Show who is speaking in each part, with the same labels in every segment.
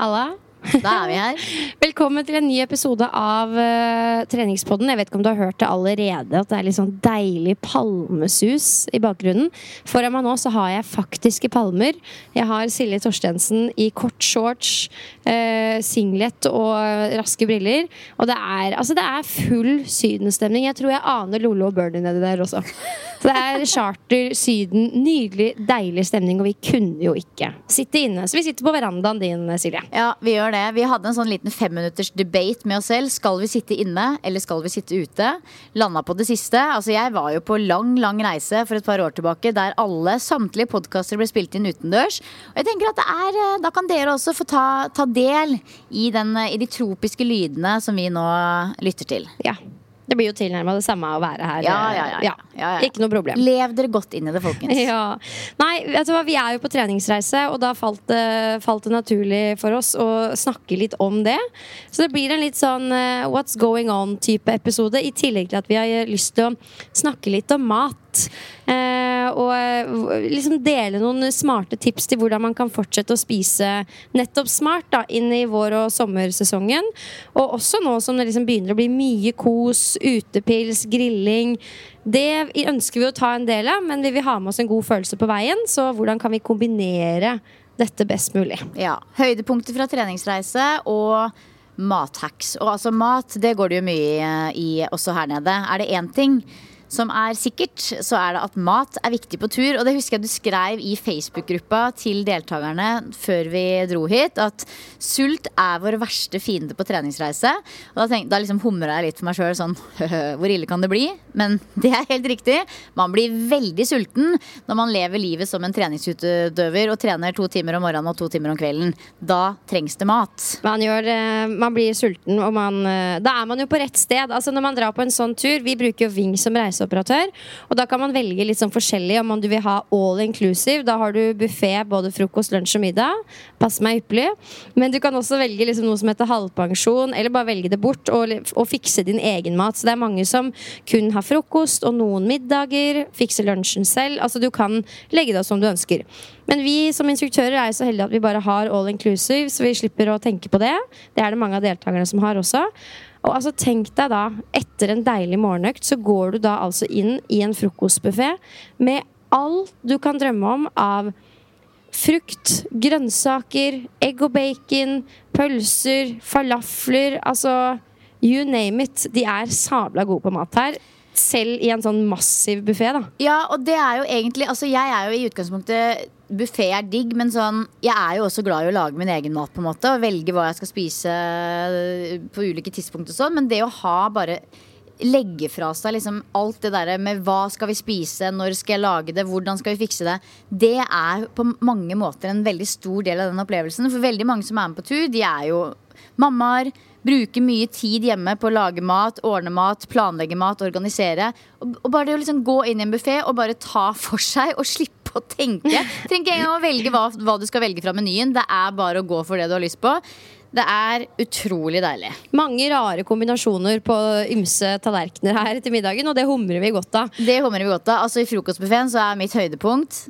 Speaker 1: Alá?
Speaker 2: Da er vi her.
Speaker 1: Velkommen til en ny episode av uh, Treningspodden. Jeg vet ikke om du har hørt det allerede, at det er litt sånn deilig palmesus i bakgrunnen. Foran meg nå så har jeg faktiske palmer. Jeg har Silje Torstensen i kort shorts, uh, singlet og raske briller. Og det er, altså, det er full sydenstemning. Jeg tror jeg aner Lollo og Bernie nedi der også. Så det er charter, Syden, nydelig, deilig stemning, og vi kunne jo ikke sitte inne. Så vi sitter på verandaen din, Silje.
Speaker 2: Ja, vi gjør det. Vi hadde en sånn liten femminutters debate med oss selv. Skal vi sitte inne, eller skal vi sitte ute? Landa på det siste. Altså, jeg var jo på lang, lang reise for et par år tilbake der alle, samtlige podkaster ble spilt inn utendørs. Og jeg tenker at det er, eh, Da kan dere også få ta, ta del i, den, i de tropiske lydene som vi nå lytter til.
Speaker 1: Ja. Det blir jo tilnærma det samme å være her.
Speaker 2: Ja, ja, ja, ja.
Speaker 1: Ikke noe problem.
Speaker 2: Lev dere godt inn i det, folkens.
Speaker 1: Ja. Nei, vet du hva, vi er jo på treningsreise, og da falt det, falt det naturlig for oss å snakke litt om det. Så det blir en litt sånn uh, what's going on-type episode, i tillegg til at vi har lyst til å snakke litt om mat. Eh, og eh, liksom dele noen smarte tips til hvordan man kan fortsette å spise nettopp smart da, inn i vår- og sommersesongen. Og også nå som det liksom begynner å bli mye kos, utepils, grilling. Det ønsker vi å ta en del av, men vi vil ha med oss en god følelse på veien. Så hvordan kan vi kombinere dette best mulig?
Speaker 2: Ja. Høydepunkter fra treningsreise og mathacks. Og altså mat, det går det jo mye i også her nede. Er det én ting som er sikkert, så er det at mat er viktig på tur. Og det husker jeg du skrev i Facebook-gruppa til deltakerne før vi dro hit, at sult er vår verste fiende på treningsreise. Og da, tenk, da liksom humra jeg litt for meg sjøl sånn Hvor ille kan det bli? Men det er helt riktig. Man blir veldig sulten når man lever livet som en treningsutøver og trener to timer om morgenen og to timer om kvelden. Da trengs det mat.
Speaker 1: Man, gjør, eh, man blir sulten, og man, eh, da er man jo på rett sted. Altså Når man drar på en sånn tur Vi bruker jo Ving som reiseoperatør. Og da kan man velge litt sånn forskjellig om du vil ha all inclusive. Da har du buffé både frokost, lunsj og middag. Passer meg ypperlig. Men du kan også velge liksom noe som heter halvpensjon, eller bare velge det bort og, og fikse din egen mat. Så det er mange som kun har frokost og noen middager. Fikse lunsjen selv. Altså du kan legge det som du ønsker. Men vi som instruktører er så heldige at vi bare har all inclusive, så vi slipper å tenke på det. Det er det mange av deltakerne som har også. Og altså Tenk deg da, etter en deilig morgenøkt, så går du da altså inn i en frokostbuffé med alt du kan drømme om av frukt, grønnsaker, egg og bacon, pølser, falafler. Altså you name it. De er sabla gode på mat her. Selv i en sånn massiv buffé, da.
Speaker 2: Ja, og det er jo egentlig Altså, jeg er jo i utgangspunktet Buffé er digg, men sånn Jeg er jo også glad i å lage min egen mat, på en måte. Og velge hva jeg skal spise på ulike tidspunkt og sånn. Men det å ha bare legge fra seg liksom alt det derre med hva skal vi spise, når skal jeg lage det, hvordan skal vi fikse det, det er på mange måter en veldig stor del av den opplevelsen. For veldig mange som er med på tur, de er jo mammaer. Bruker mye tid hjemme på å lage mat, ordne mat, planlegge mat, organisere. Og bare det å liksom gå inn i en buffé og bare ta for seg og slippe å tenke. Trenger ikke engang å velge hva, hva du skal velge fra menyen. Det er bare å gå for det du har lyst på. Det er utrolig deilig.
Speaker 1: Mange rare kombinasjoner på ymse tallerkener her til middagen, og det humrer vi godt av.
Speaker 2: Det humrer vi godt av. Altså I frokostbuffeen så er mitt høydepunkt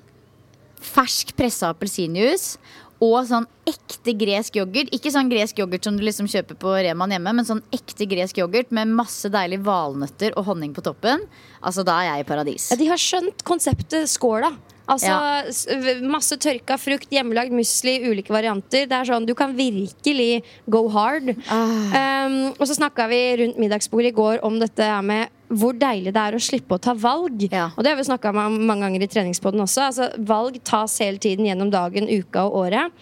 Speaker 2: fersk pressa appelsinjuice og sånn ekte gresk yoghurt. Ikke sånn gresk yoghurt som du liksom kjøper på Reman hjemme, men sånn ekte gresk yoghurt med masse deilige valnøtter og honning på toppen. Altså, da er jeg i paradis.
Speaker 1: Ja, de har skjønt konseptet skåla. Altså
Speaker 2: Ja.
Speaker 1: Masse tørka frukt, hjemmelagd musli, ulike varianter. Det er sånn, Du kan virkelig go hard.
Speaker 2: Ah.
Speaker 1: Um, og så snakka vi rundt middagsbordet i går om dette her med hvor deilig det er å slippe å ta valg.
Speaker 2: Ja.
Speaker 1: Og det har vi snakka om mange ganger i treningspodden også. Altså, valg tas hele tiden gjennom dagen, uka og året.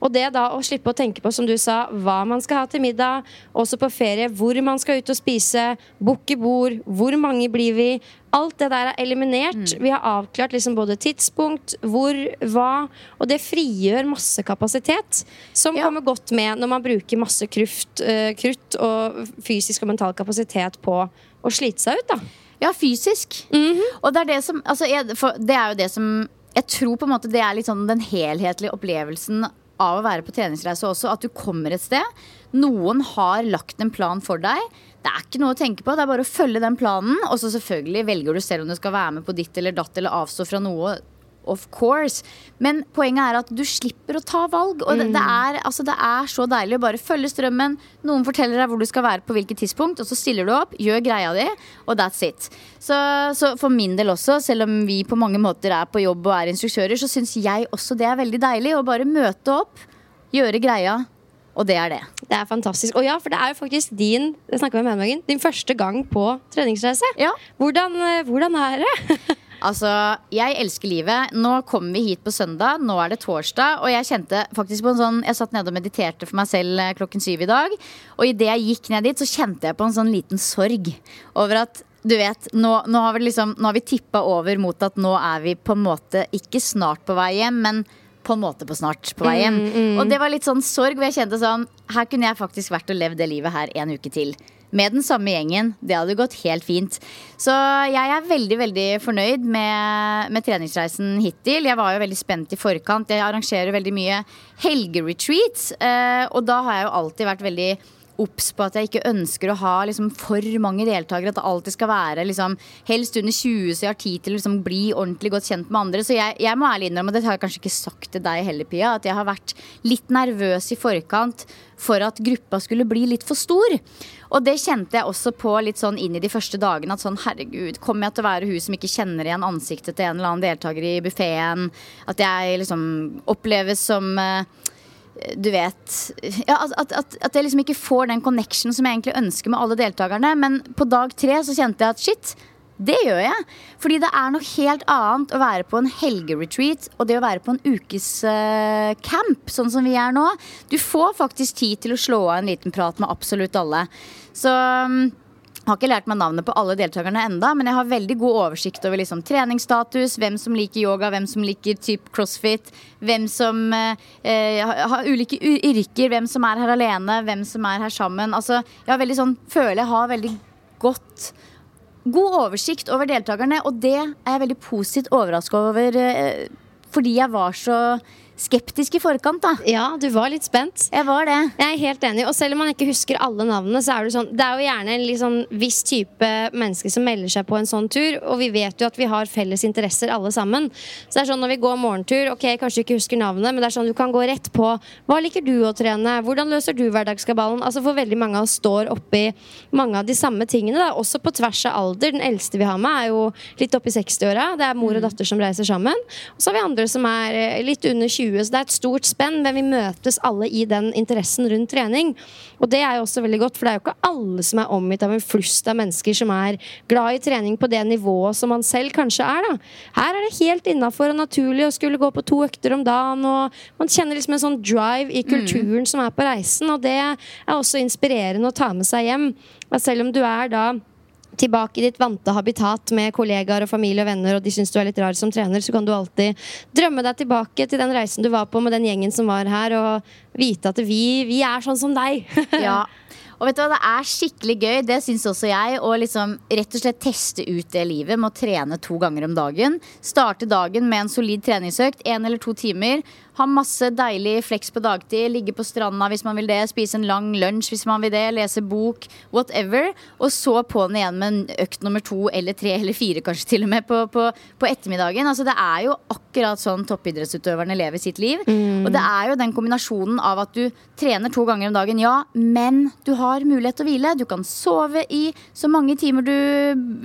Speaker 1: Og det da å slippe å tenke på, som du sa, hva man skal ha til middag, også på ferie, hvor man skal ut og spise, booke bord, hvor mange blir vi? Alt det der er eliminert. Vi har avklart liksom både tidspunkt, hvor, hva. Og det frigjør masse kapasitet, som
Speaker 2: Ja.
Speaker 1: kommer godt med når man bruker masse kruft, uh, krutt og fysisk og mental kapasitet på å slite seg ut. da
Speaker 2: Ja, fysisk. Og det er det som altså, jeg, Det er jo det som Jeg tror på en måte det er litt sånn den helhetlige opplevelsen av å være på treningsreise også. At du kommer et sted. Noen har lagt en plan for deg. Det er ikke noe å tenke på. Det er bare å følge den planen. Og så selvfølgelig velger du selv om du skal være med på ditt eller datt eller avstå fra noe. Of course. Men poenget er at du slipper å ta valg. Og det, det, er, altså, det er så deilig å bare følge strømmen. Noen forteller deg hvor du skal være på hvilket tidspunkt, og så stiller du opp, gjør greia di, og that's it. Så, så for min del også, selv om vi på mange måter er på jobb og er instruktører, så syns jeg også det er veldig deilig å bare møte opp, gjøre greia, og det er det.
Speaker 1: Det er fantastisk. Og ja, for det er jo faktisk din jeg med din første gang på treningsreise.
Speaker 2: Ja.
Speaker 1: Hvordan, eh, hvordan er det?
Speaker 2: Altså, jeg elsker livet. Nå kommer vi hit på søndag. Nå er det torsdag. Og jeg kjente faktisk på en sånn Jeg satt nede og mediterte for meg selv eh, klokken syv i dag. Og idet jeg gikk ned dit, så kjente jeg på en sånn liten sorg over at du vet, nå, nå har vi liksom Nå har vi tippa over mot at nå er vi på en måte ikke snart på vei hjem, men på en måte på snart på vei hjem. Og det var litt sånn sorg, hvor jeg kjente sånn Her kunne jeg faktisk vært og levd det livet her en uke til. Med den samme gjengen. Det hadde gått helt fint. Så jeg er veldig veldig fornøyd med, med treningsreisen hittil. Jeg var jo veldig spent i forkant. Jeg arrangerer veldig mye helgeretreats. Eh, og da har jeg jo alltid vært veldig obs på at jeg ikke ønsker å ha liksom, for mange deltakere. At det alltid skal være liksom, helst under 20, så jeg har tid til å liksom, bli ordentlig godt kjent med andre. Så jeg, jeg må ærlig innrømme, og det har jeg kanskje ikke sagt til deg heller, Pia, at jeg har vært litt nervøs i forkant for at gruppa skulle bli litt for stor. Og det kjente jeg også på litt sånn inn i de første dagene. At sånn, herregud, kommer jeg til å være hun som ikke kjenner igjen ansiktet til en eller annen deltaker i buffeen? At jeg liksom oppleves som eh, du vet ja, at, at, at, jeg liksom ikke får den connection som jeg egentlig ønsker med alle deltakerne. Men på dag tre så kjente jeg at shit, det gjør jeg. Fordi det er noe helt annet å være på en helgeretreat og det å være på en ukes uh, camp, sånn som vi er nå. Du får faktisk tid til å slå av en liten prat med absolutt alle. Så mm, har ikke lært meg navnet på alle deltakerne enda, men jeg har veldig god oversikt over liksom, treningsstatus, hvem som liker yoga, hvem som liker typ crossfit, hvem som eh, eh, har- ulike yrker, hvem som er her alene, hvem som er her sammen. Altså, jeg har veldig sånn, føler jeg har veldig godt God oversikt over deltakerne, og det er jeg veldig positivt overraska over. Eh, fordi jeg var så skeptisk i forkant, da.
Speaker 1: Ja, du var litt spent.
Speaker 2: Jeg var det.
Speaker 1: Jeg er helt enig, og selv om man ikke husker alle navnene, så er det sånn Det er jo gjerne en sånn viss type mennesker som melder seg på en sånn tur, og vi vet jo at vi har felles interesser alle sammen. Så det er sånn når vi går morgentur, ok, kanskje du ikke husker navnet, men det er sånn du kan gå rett på Hva liker du å trene? Hvordan løser du hverdagskabalen? Altså For veldig mange av oss står oppi mange av de samme tingene, da, også på tvers av alder. Den eldste vi har med, er jo litt oppi 60-åra. Det er mor og datter som reiser sammen. Og så har vi andre som er eh, litt under 20, så det er et stort spenn, men vi møtes alle i den interessen rundt trening. Og det er jo også veldig godt, for det er jo ikke alle som er omgitt av en flust av mennesker som er glad i trening på det nivået som man selv kanskje er. da. Her er det helt innafor og naturlig å skulle gå på to økter om dagen, og man kjenner liksom en sånn drive i kulturen som er på reisen, og det er også inspirerende å ta med seg hjem. At selv om du er da tilbake i ditt vante habitat med kollegaer og familie og venner, og de syns du er litt rar som trener, så kan du alltid drømme deg tilbake til den reisen du var på med den gjengen som var her, og vite at vi, vi er sånn som deg.
Speaker 2: Ja. Og vet du hva, det er skikkelig gøy, det syns også jeg, å liksom rett og slett teste ut det livet med å trene to ganger om dagen. Starte dagen med en solid treningsøkt, én eller to timer. Ha masse deilig flex på dagtid, ligge på stranda hvis man vil det, spise en lang lunsj hvis man vil det, lese bok, whatever. Og så på'n igjen med en økt nummer to eller tre eller fire kanskje til og med på, på, på ettermiddagen. Altså Det er jo akkurat sånn toppidrettsutøverne lever sitt liv. Og det er jo den kombinasjonen av at du trener to ganger om dagen, ja, men du har mulighet til å hvile. Du kan sove i så mange timer du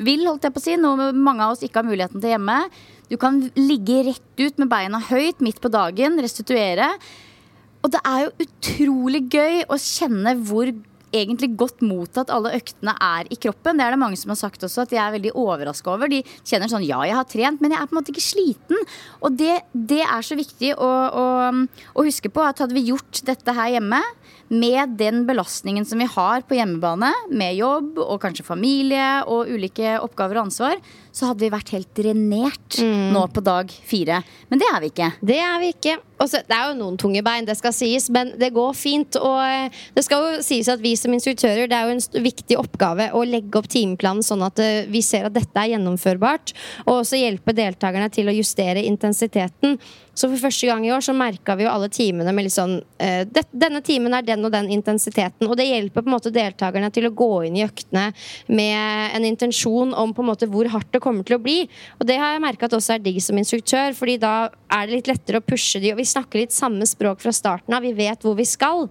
Speaker 2: vil, holdt jeg på å si, noe mange av oss ikke har muligheten til hjemme. Du kan ligge rett ut med beina høyt midt på dagen, restituere. Og det er jo utrolig gøy å kjenne hvor egentlig godt mottatt alle øktene er i kroppen. Det er det mange som har sagt også, at de er veldig overraska over. De kjenner sånn ja, jeg har trent, men jeg er på en måte ikke sliten. Og det, det er så viktig å, å, å huske på at hadde vi gjort dette her hjemme, med den belastningen som vi har på hjemmebane, med jobb og kanskje familie og ulike oppgaver og ansvar, så hadde vi vært helt drenert nå på dag fire. Men det er vi ikke.
Speaker 1: Det er vi ikke. Også, det er jo noen tunge bein, det skal sies, men det går fint. Og eh, det skal jo sies at vi som instruktører, det er jo en viktig oppgave å legge opp timeplanen sånn at eh, vi ser at dette er gjennomførbart, og også hjelpe deltakerne til å justere intensiteten. Så for første gang i år så merka vi jo alle timene med litt sånn eh, Denne timen er den og den intensiteten. Og det hjelper på en måte deltakerne til å gå inn i øktene med en intensjon om på en måte hvor hardt det kommer til å bli. Og det har jeg merka at også er digg som instruktør, fordi da er det litt lettere å pushe de, og vi snakker litt samme språk fra starten av. Vi vet hvor vi skal.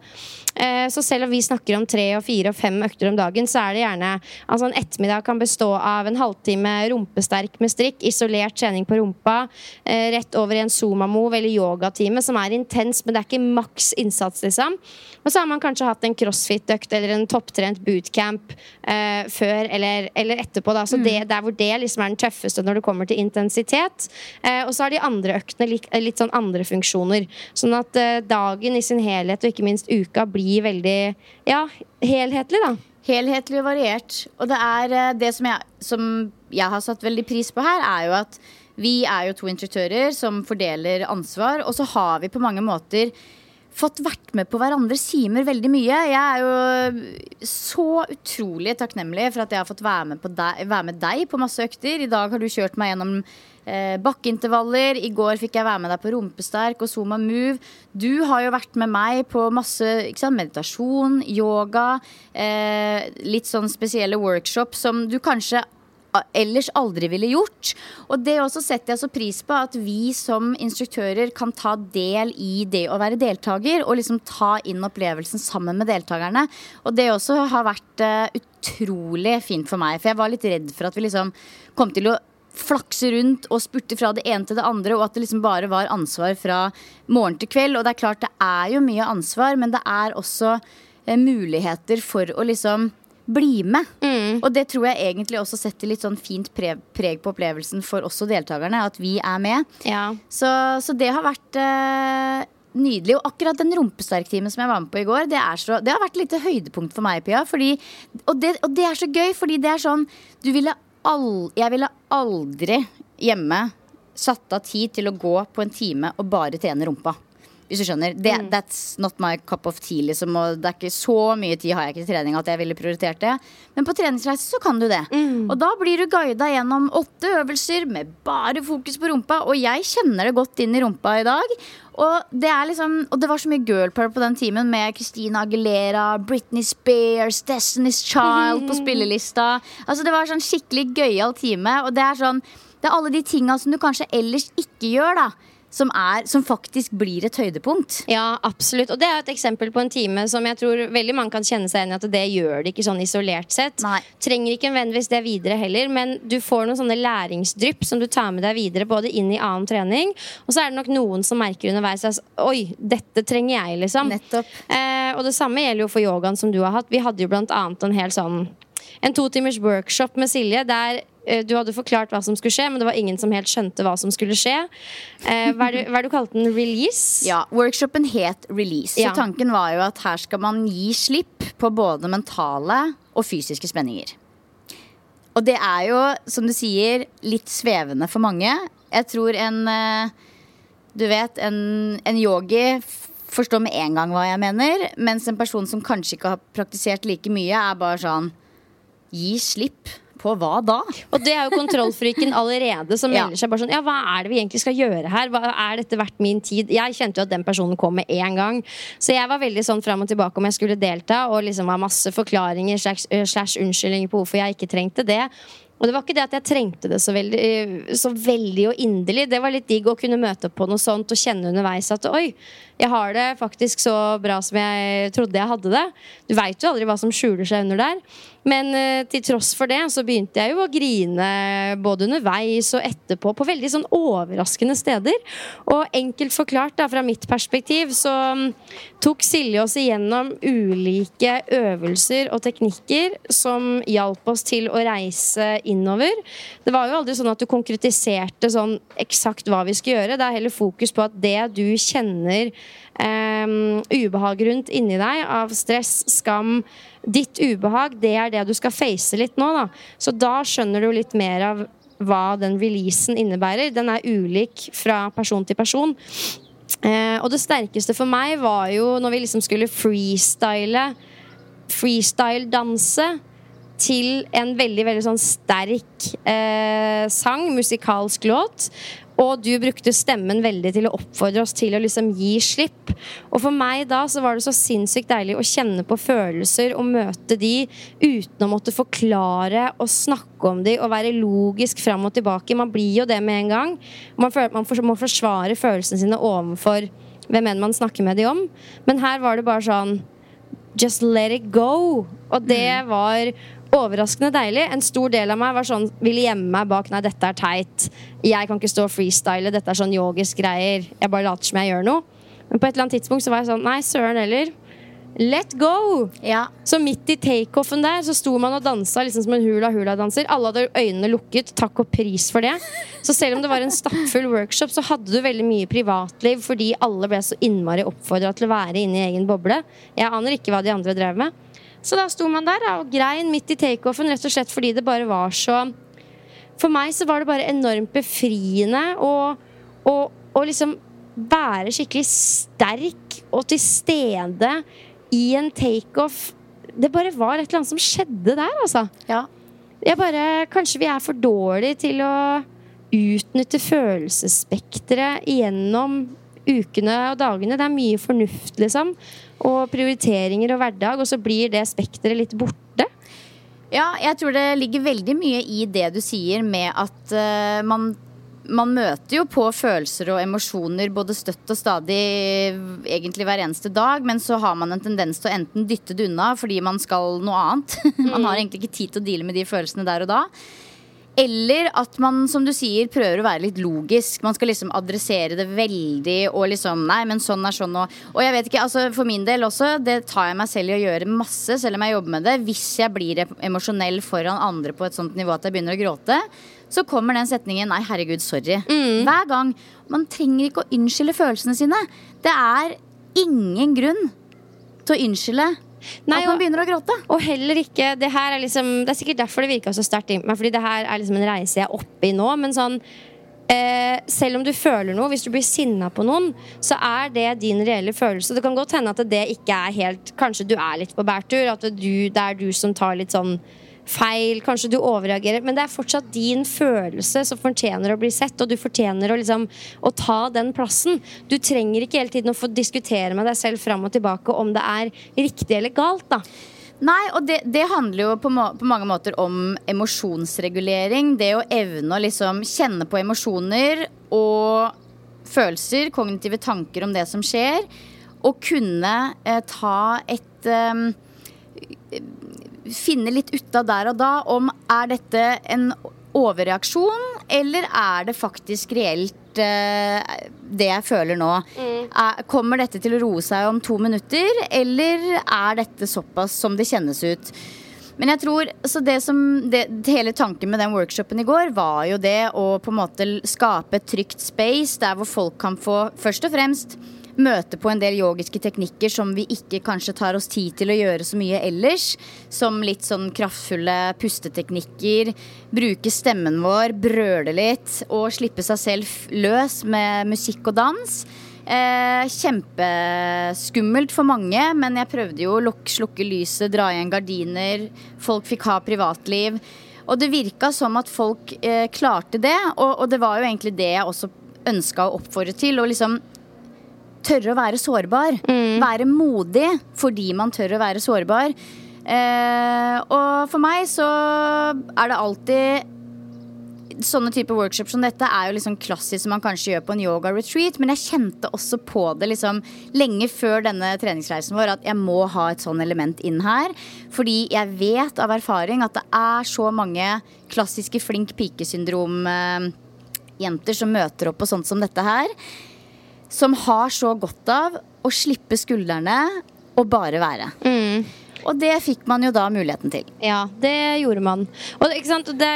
Speaker 1: Eh, så selv om vi snakker om tre og fire og fem økter om dagen, så er det gjerne Altså en ettermiddag kan bestå av en halvtime rumpesterk med strikk, isolert trening på rumpa, eh, rett over i en Zuma-move eller yogatime som er intens, men det er ikke maks innsats, liksom. Og så har man kanskje hatt en crossfit-økt eller en topptrent bootcamp eh, før eller, eller etterpå. Da. Så det, der hvor det liksom er den tøffeste når det kommer til intensitet. Eh, og så har de andre øktene litt, litt sånn andre funksjoner. Sånn at eh, dagen i sin helhet, og ikke minst uka, blir veldig ja, helhetlig, da.
Speaker 2: Helhetlig og variert. Og det er eh, det som jeg, som jeg har satt veldig pris på her, er jo at vi er jo to instruktører som fordeler ansvar, og så har vi på mange måter fått vært med på hverandres timer veldig mye. Jeg er jo så utrolig takknemlig for at jeg har fått være med, deg, være med deg på masse økter. I dag har du kjørt meg gjennom eh, bakkeintervaller. I går fikk jeg være med deg på rumpesterk og Zuma Move. Du har jo vært med meg på masse sant, meditasjon, yoga, eh, litt sånn spesielle workshops som du kanskje ellers aldri ville gjort. Og det også setter jeg så pris på, at vi som instruktører kan ta del i det å være deltaker, og liksom ta inn opplevelsen sammen med deltakerne. Og det også har vært eh, utrolig fint for meg, for jeg var litt redd for at vi liksom kom til å flakse rundt og spurte fra det ene til det andre, og at det liksom bare var ansvar fra morgen til kveld. Og det er klart, det er jo mye ansvar, men det er også eh, muligheter for å liksom bli med. Og det tror jeg egentlig også setter litt sånn fint pre preg på opplevelsen for også deltakerne, at vi er med.
Speaker 1: Ja.
Speaker 2: Så, så det har vært eh, nydelig. Og akkurat den rumpesterktimen som jeg var med på i går, det, så, det har vært et lite høydepunkt for meg, Pia. Fordi, og, det, og det er så gøy, fordi det er sånn du ville all, Jeg ville aldri hjemme satt av tid til å gå på en time og bare trene rumpa. Hvis du skjønner. Det, That's not my cup of tea. Liksom, og det er ikke Så mye tid har jeg ikke til trening at jeg ville prioritert det. Men på treningsreise så kan du det. Og da blir du guida gjennom åtte øvelser med bare fokus på rumpa. Og jeg kjenner det godt inn i rumpa i dag. Og det, er liksom, og det var så mye girl power på den timen med Christina Aguilera, Britney Spears, Destiny's Child på spillelista. Altså Det var sånn skikkelig gøyal time. Og det er sånn Det er alle de tinga som du kanskje ellers ikke gjør, da. Som, er, som faktisk blir et høydepunkt.
Speaker 1: Ja, absolutt. Og det er et eksempel på en time som jeg tror veldig mange kan kjenne seg igjen i at det gjør det ikke sånn isolert sett.
Speaker 2: Nei.
Speaker 1: Trenger ikke nødvendigvis det videre heller, men du får noen sånne læringsdrypp som du tar med deg videre, både inn i annen trening, og så er det nok noen som merker underveis at oi, dette trenger jeg, liksom.
Speaker 2: Nettopp.
Speaker 1: Eh, og det samme gjelder jo for yogaen som du har hatt. Vi hadde jo blant annet en hel sånn en to timers workshop med Silje der du hadde forklart hva som skulle skje, men det var ingen som helt skjønte hva som skulle skje. Eh, hva er det hva er det du kalte den? Release?
Speaker 2: Ja, Workshopen het Release.
Speaker 1: Ja.
Speaker 2: Så tanken var jo at her skal man gi slipp på både mentale og fysiske spenninger. Og det er jo, som du sier, litt svevende for mange. Jeg tror en eh, Du vet, en, en yogi forstår med en gang hva jeg mener. Mens en person som kanskje ikke har praktisert like mye, er bare sånn Gi slipp. På hva da?
Speaker 1: Og det er jo kontrollfriken allerede som
Speaker 2: Ja.
Speaker 1: seg bare sånn Ja, hva er det vi egentlig skal gjøre her? Hva, er dette verdt min tid? Jeg kjente jo at den personen kom med en gang. Så jeg var veldig sånn fram og tilbake om jeg skulle delta, og liksom var masse forklaringer slash, eh, slash unnskyldninger på hvorfor jeg ikke trengte det. Og det var ikke det at jeg trengte det så veldig, så veldig og inderlig. Det var litt digg å kunne møte opp på noe sånt og kjenne underveis at oi, jeg har det faktisk så bra som jeg trodde jeg hadde det. Du veit jo aldri hva som skjuler seg under der. Men eh, til tross for det så begynte jeg jo å grine både underveis og etterpå på veldig sånn overraskende steder. Og enkelt forklart da, fra mitt perspektiv så mm, tok Silje oss igjennom ulike øvelser og teknikker som hjalp oss til å reise innover. Det var jo aldri sånn at du konkretiserte sånn eksakt hva vi skulle gjøre. Det er heller fokus på at det du kjenner Um, ubehag rundt inni deg av stress, skam, ditt ubehag, det er det du skal face litt nå. da. Så da skjønner du litt mer av hva den releasen innebærer. Den er ulik fra person til person. Eh, og det sterkeste for meg var jo når vi liksom skulle freestyle freestyle-danse til en veldig veldig sånn sterk eh, sang, musikalsk låt. Og du brukte stemmen veldig til å oppfordre oss til å liksom gi slipp. Og for meg da så var det så sinnssykt deilig å kjenne på følelser og møte de uten å måtte forklare og snakke om de og være logisk fram og tilbake. Man blir jo det med en gang. Man, føler, man må forsvare følelsene sine overfor hvem enn man snakker med de om. Men her var det bare sånn Just let it go. Og det var overraskende deilig. En stor del av meg var sånn, ville gjemme meg bak Nei, dette er teit. Jeg kan ikke stå og freestyle. Dette er sånn yogisk greier. Jeg bare later som jeg gjør noe. Men på et eller annet tidspunkt så var jeg sånn Nei, søren heller. Let go!
Speaker 2: Ja.
Speaker 1: Så midt i takeoffen der så sto man og dansa liksom som en hula-hula-danser. Alle hadde øynene lukket. Takk og pris for det. Så selv om det var en stappfull workshop, så hadde du veldig mye privatliv fordi alle ble så innmari oppfordra til å være inne i egen boble. Jeg aner ikke hva de andre drev med. Så da sto man der og grein midt i takeoffen rett og slett fordi det bare var så For meg så var det bare enormt befriende å å- å liksom være skikkelig sterk og til stede i en takeoff. Det bare var et eller annet som skjedde der, altså.
Speaker 2: ja.
Speaker 1: Jeg bare, kanskje vi er for dårlige til å utnytte følelsesspekteret gjennom ukene og dagene. Det er mye fornuft, liksom. Og prioriteringer og hverdag, og så blir det spekteret litt borte.
Speaker 2: Ja, jeg tror det ligger veldig mye i det du sier med at uh, man man møter jo på følelser og emosjoner både støtt og stadig egentlig hver eneste dag, men så har man en tendens til å enten dytte det unna fordi man skal noe annet. man har egentlig ikke tid til å deale med de følelsene der og da. Eller at man, som du sier, prøver å være litt logisk. Man skal liksom adressere det veldig og liksom Nei, men sånn er sånn og Og jeg vet ikke, altså for min del også, det tar jeg meg selv i å gjøre masse, selv om jeg jobber med det. Hvis jeg blir emosjonell foran andre på et sånt nivå at jeg begynner å gråte, så kommer den setningen 'nei, herregud, sorry'. Hver gang. Man trenger ikke å unnskylde følelsene sine. Det er ingen grunn til å unnskylde
Speaker 1: Nei,
Speaker 2: at man begynner å gråte.
Speaker 1: Og heller ikke Det her er liksom Det er sikkert derfor det virka så sterkt inni meg, fordi det her er liksom en reise jeg er oppe i nå. Men sånn eh, selv om du føler noe, hvis du blir sinna på noen, så er det din reelle følelse. Det kan godt hende at det ikke er helt Kanskje du er litt på bærtur, at du, det er du som tar litt sånn feil, kanskje du overreagerer, men det er fortsatt din følelse som fortjener å bli sett, og du fortjener å, liksom, å ta den plassen. Du trenger ikke hele tiden å få diskutere med deg selv fram og tilbake om det er riktig eller galt. da
Speaker 2: Nei, og det, det handler jo på, må, på mange måter om emosjonsregulering. Det å evne å liksom kjenne på emosjoner og følelser, kognitive tanker om det som skjer. Og kunne eh, ta et eh, Finne litt ut av der og da om er dette en overreaksjon, eller er det faktisk reelt eh, det jeg føler nå? Er, kommer dette til å roe seg om to minutter, eller er dette såpass som det kjennes ut? Men jeg tror, så det som det, Hele tanken med den workshopen i går var jo det å på en måte skape et trygt space der hvor folk kan få først og fremst møte på en del yogiske teknikker som vi ikke kanskje tar oss tid til å gjøre så mye ellers. Som litt sånn kraftfulle pusteteknikker. Bruke stemmen vår, brøle litt og slippe seg selv løs med musikk og dans. Eh, kjempeskummelt for mange, men jeg prøvde jo å lukke, slukke lyset, dra igjen gardiner. Folk fikk ha privatliv. Og det virka som at folk eh, klarte det, og, og, det var jo egentlig det jeg også ønska å oppfordre til. Å liksom tørre å være sårbar. Mm. Være modig fordi man tør å være sårbar. Eh, og for meg så er det alltid sånne type workshops som dette er jo liksom klassisk som man kanskje gjør på en yoga retreat, men jeg kjente også på det liksom lenge før denne treningsreisen vår at jeg må ha et sånn element inn her. Fordi jeg vet av erfaring at det er så mange klassiske flink pike-syndrom-jenter som møter opp på sånt som dette her. Som har så godt av å slippe skuldrene og bare være. Mm. Og det fikk man jo da muligheten til.
Speaker 1: Ja, det gjorde man. Og, det